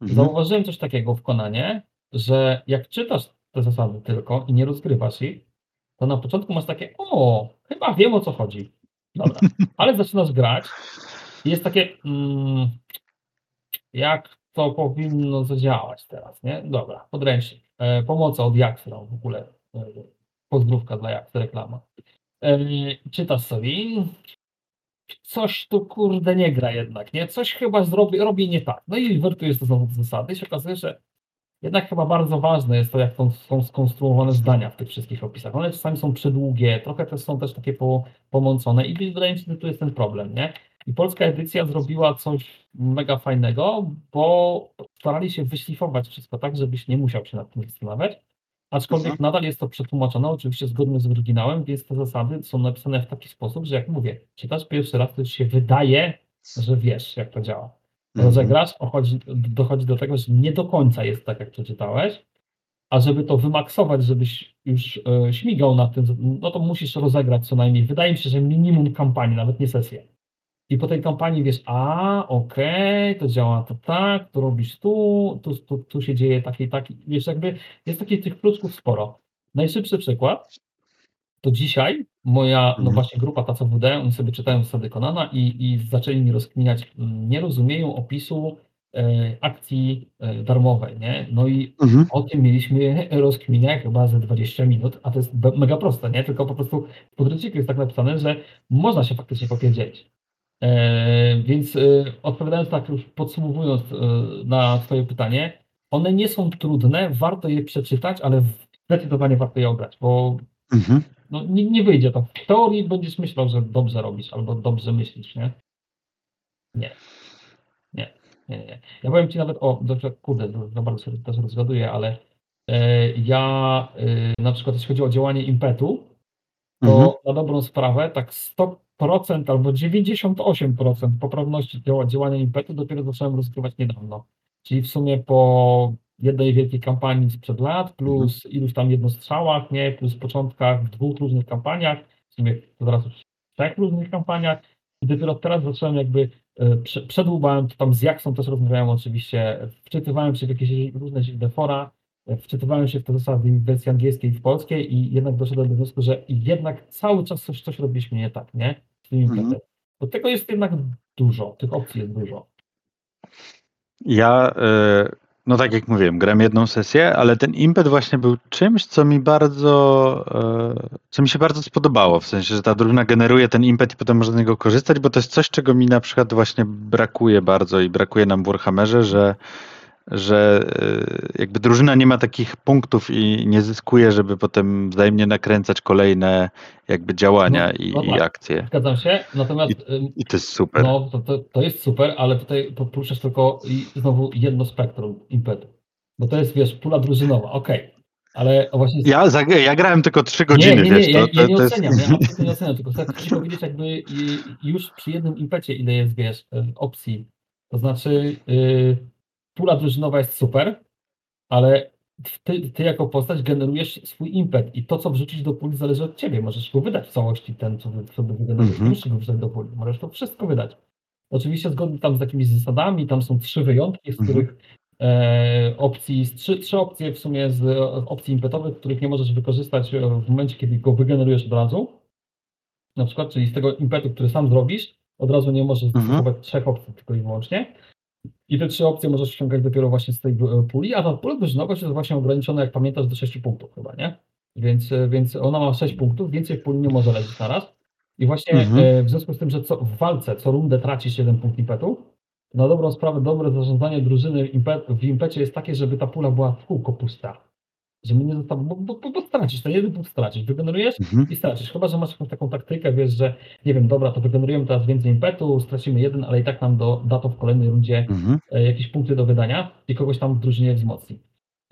Mhm. Zauważyłem coś takiego w Konanie, że jak czytasz te zasady tylko i nie rozgrywasz ich, to na początku masz takie, o, chyba wiem o co chodzi. Dobra, ale zaczynasz grać i jest takie, mm, jak to powinno zadziałać teraz, nie? Dobra, podręcznik. E, pomocy od Jaksy, no, w ogóle e, pozdrówka dla Jaksy, reklama. E, czytasz sobie coś tu kurde nie gra jednak, nie? Coś chyba zrobi, robi nie tak. No i wertujesz to znowu do zasady i się okazuje, że jednak chyba bardzo ważne jest to, jak są, są skonstruowane zdania w tych wszystkich opisach. One czasami są przedługie, trochę też są też takie po, pomącone i wydaje mi się, że tu jest ten problem, nie? I polska edycja zrobiła coś mega fajnego, bo starali się wyszlifować wszystko tak, żebyś nie musiał się nad tym zastanawiać. Aczkolwiek Mhm. nadal jest to przetłumaczone, oczywiście zgodnie z oryginałem, więc te zasady są napisane w taki sposób, że jak mówię, czytasz pierwszy raz, to już się wydaje, że wiesz, jak to działa. Mhm. Rozegrasz, dochodzi, dochodzi do tego, że nie do końca jest tak, jak przeczytałeś, a żeby to wymaksować, żebyś już e, śmigał na tym, no to musisz rozegrać co najmniej. Wydaje mi się, że minimum kampanii, nawet nie sesję. I po tej kampanii wiesz, a okej, to działa to tak, to robisz tu, tu, tu, tu się dzieje taki, taki. Wiesz, jakby jest takich tych pluczków sporo. Najszybszy przykład to dzisiaj moja, no Mhm. właśnie grupa TACWD, oni sobie czytają zasady Konana i, i zaczęli mi rozkminiać, mm, nie rozumieją opisu e, akcji e, darmowej, nie? No i Mhm. o tym mieliśmy rozkminię chyba ze 20 minut, a to jest mega proste, nie? Tylko po prostu w podręczniku jest tak napisane, że można się faktycznie popierdzielić. E, więc e, odpowiadając tak już podsumowując e, na twoje pytanie, one nie są trudne, warto je przeczytać, ale zdecydowanie warto je ograć, bo Mhm. No, nie, nie wyjdzie to. W teorii będziesz myślał, że dobrze robisz, albo dobrze myślisz, nie? Nie. Nie. Nie, nie. Ja powiem Ci nawet o, dobrze, kurde, za- bardzo się też rozgaduję, ale e, ja e, na przykład jeśli chodzi o działanie impetu, to Mhm. na dobrą sprawę tak 100% albo 98% poprawności działa, działania impetu dopiero zacząłem rozgrywać niedawno. Czyli w sumie po jednej wielkiej kampanii sprzed lat, plus iluś tam jednostrzałach, nie, plus początkach w dwóch różnych kampaniach, w sumie zaraz już w trzech różnych kampaniach. I dopiero teraz zacząłem jakby, e, prze, przedłubałem, to tam z Jaksą też rozmawiałem oczywiście, wczytywałem się w jakieś różne dziwne fora, e, wczytywałem się w te zasady w wersji angielskiej i w polskiej i jednak doszedłem do wniosku, że jednak cały czas coś, coś robiliśmy nie tak, nie? Mhm. Bo tego jest jednak dużo, tych opcji jest dużo. Ja, e, no tak jak mówiłem, gram jedną sesję, ale ten impet właśnie był czymś, co mi bardzo, e, co mi się bardzo spodobało, w sensie, że ta drużyna generuje ten impet i potem można z niego korzystać, bo to jest coś, czego mi na przykład właśnie brakuje bardzo i brakuje nam w Warhammerze, że że e, jakby drużyna nie ma takich punktów i nie zyskuje, żeby potem wzajemnie nakręcać kolejne jakby działania No, i, no i tak. akcje. Zgadzam się, natomiast ym, I to jest super. no, to, to, to jest super, ale tutaj poruszasz tylko i znowu jedno spektrum impetu. Bo to jest, wiesz, pula drużynowa, okej. Ale właśnie Ja, ja grałem tylko 3 godziny, nie, nie, nie, wiesz, ja, to, ja to, nie to jest... oceniam, ja nie oceniam, tylko chcę ci powiedzieć jakby i- już przy jednym impecie ile jest, wiesz, opcji. To znaczy y, pula drużynowa jest super, ale ty, ty jako postać generujesz swój impet i to, co wrzucić do puli zależy od ciebie. Możesz go wydać w całości ten, co, co wygenerujesz. Mhm. Nie musisz do puli, możesz to wszystko wydać. Oczywiście zgodnie tam z jakimiś zasadami, tam są trzy wyjątki, z Mhm. których e, opcji, trzy, trzy opcje w sumie z e, opcji impetowych, których nie możesz wykorzystać e, w momencie, kiedy go wygenerujesz od razu. Na przykład, czyli z tego impetu, który sam zrobisz, od razu nie możesz Mhm. zastosować trzech opcji tylko i wyłącznie. I te trzy opcje możesz ściągać dopiero właśnie z tej e, puli, a ta pula drużynowość jest właśnie ograniczona, jak pamiętasz, do 6 punktów chyba, nie? Więc, e, więc ona ma 6 punktów, więcej w puli nie może lecieć na raz. I właśnie Mhm. e, w związku z tym, że co, w walce co rundę tracisz jeden punkt impetu, na dobrą sprawę dobre zarządzanie drużyny impet, w impecie jest takie, żeby ta pula była w kółko pusta. Żeby nie została, bo, bo, bo, stracisz, ten jeden punkt stracisz, wygenerujesz Mhm. i stracisz. Chyba, że masz jakąś taką taktykę, wiesz, że nie wiem, dobra, to wygenerujemy teraz więcej impetu, stracimy jeden, ale i tak nam do, da to w kolejnej rundzie Mhm. e, jakieś punkty do wydania i kogoś tam w drużynie wzmocni.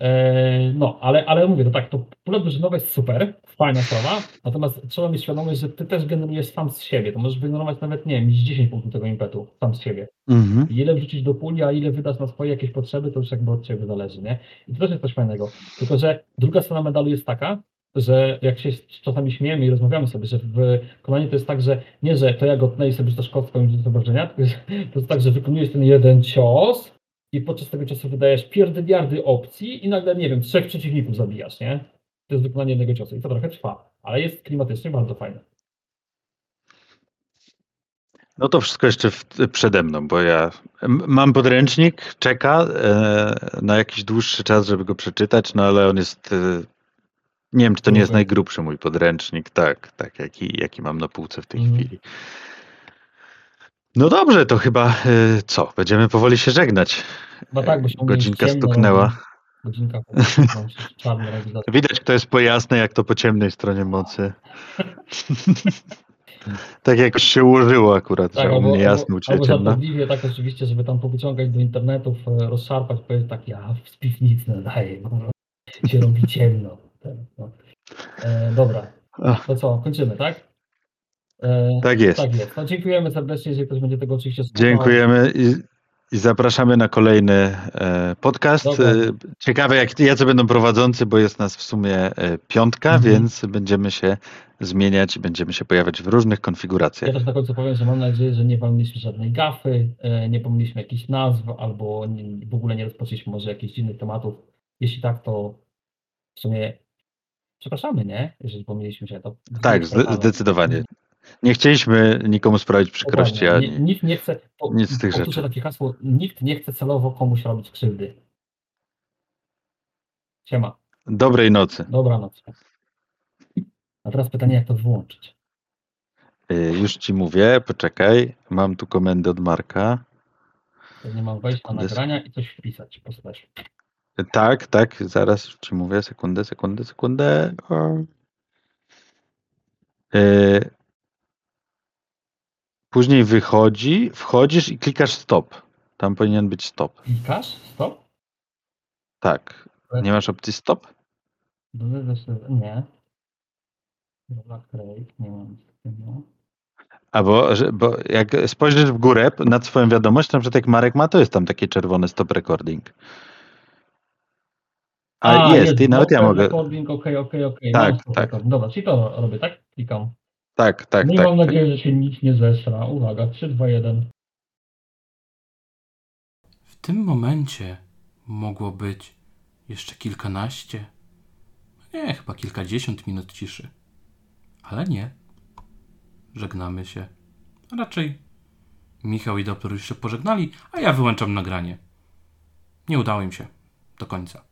E, no, ale, ale mówię, to tak, to pole drużynowe jest super, fajna sprawa, natomiast trzeba mieć świadomość, że ty też generujesz sam z siebie, to możesz wygenerować nawet, nie wiem, mieć 10 punktów tego impetu sam z siebie. Mhm. Ile wrzucić do puli, a ile wydasz na swoje jakieś potrzeby, to już jakby od ciebie zależy, nie? I to też jest coś fajnego. Tylko, że druga strona medalu jest taka, że jak się czasami śmiejemy i rozmawiamy sobie, że w konaniu to jest tak, że nie, że to ja go tnę i sobie rzucasz kostką i tylko że to jest tak, że wykonujesz ten jeden cios i podczas tego ciosu wydajesz pierdyliardy opcji i nagle, nie wiem, trzech przeciwników zabijasz, nie? To jest wykonanie jednego ciosu i to trochę trwa, ale jest klimatycznie bardzo fajne. No to wszystko jeszcze w, przede mną, bo ja mam podręcznik, czeka e, na jakiś dłuższy czas, żeby go przeczytać, no ale on jest. E, nie wiem, czy to nie jest Gruby. najgrubszy mój podręcznik, tak, tak, jaki, jaki mam na półce w tej Mhm. chwili. No dobrze, to chyba e, co? Będziemy powoli się żegnać. Bo tak, bo się Godzinka ciemno stuknęła. robi. Godzinka Widać, kto jest po jasnej, jak to po ciemnej stronie mocy. tak jakoś się ułożyło akurat, Tak, że u mnie jasno, u ciebie ciemno. tak oczywiście, żeby tam powyciągać do internetów, e, rozszarpać, powiedzieć tak, ja w piwnicy nadaję, bo się robi ciemno. Tak, no. e, dobra, to co, kończymy, tak? E, tak jest. tak jest. No, dziękujemy serdecznie, jeżeli ktoś będzie tego oczywiście słuchał. Dziękujemy i, i zapraszamy na kolejny e, podcast. E, Ciekawe, jak jacy będą prowadzący, bo jest nas w sumie piątka, Mhm. więc będziemy się zmieniać i będziemy się pojawiać w różnych Ja konfiguracjach. też na końcu powiem, że mam nadzieję, że nie pomyliśmy żadnej gafy, nie pomyliśmy jakichś nazw, albo w ogóle nie rozpoczęliśmy może jakichś innych tematów. Jeśli tak, to w sumie przepraszamy, nie? Jeżeli pomyliśmy się, to Tak, zde- zdecydowanie. Nie chcieliśmy nikomu sprawić przykrości, Dokładnie. ani Nie- Nikt nie chce, po, nic z tych rzeczy. takie hasło, nikt nie chce celowo komuś robić krzywdy. Siema, dobrej nocy. dobranoc. A teraz pytanie, jak to wyłączyć? E, Już ci mówię, poczekaj, mam tu komendę od Marka. Nie mam wejść na nagrania i coś wpisać po slashu. Tak, tak, zaraz ci mówię, sekundę, sekundę, sekundę. Później wychodzi, wchodzisz i klikasz stop. Tam powinien być stop. Klikasz? Stop? Tak. Nie masz opcji stop? Nie. Dobra, create, nie mam. Albo, że- bo jak spojrzysz w górę nad swoją wiadomość, na przykład jak Marek ma, to jest tam takie czerwone stop recording. A, jest, i nawet ja blocker mogę. Recording, okej, okej, okej. Tak, stop tak. recording. Dobra, czyli to robię, tak? Klikam. Tak, tak, no i tak. mam tak. nadzieję, że się nic nie zesra. Uwaga, 3, 2, 1. W tym momencie mogło być jeszcze kilkanaście, nie, chyba kilkadziesiąt minut ciszy. Ale nie. Żegnamy się. A raczej Michał i Doppler już się pożegnali, a ja wyłączam nagranie. Nie udało im się do końca.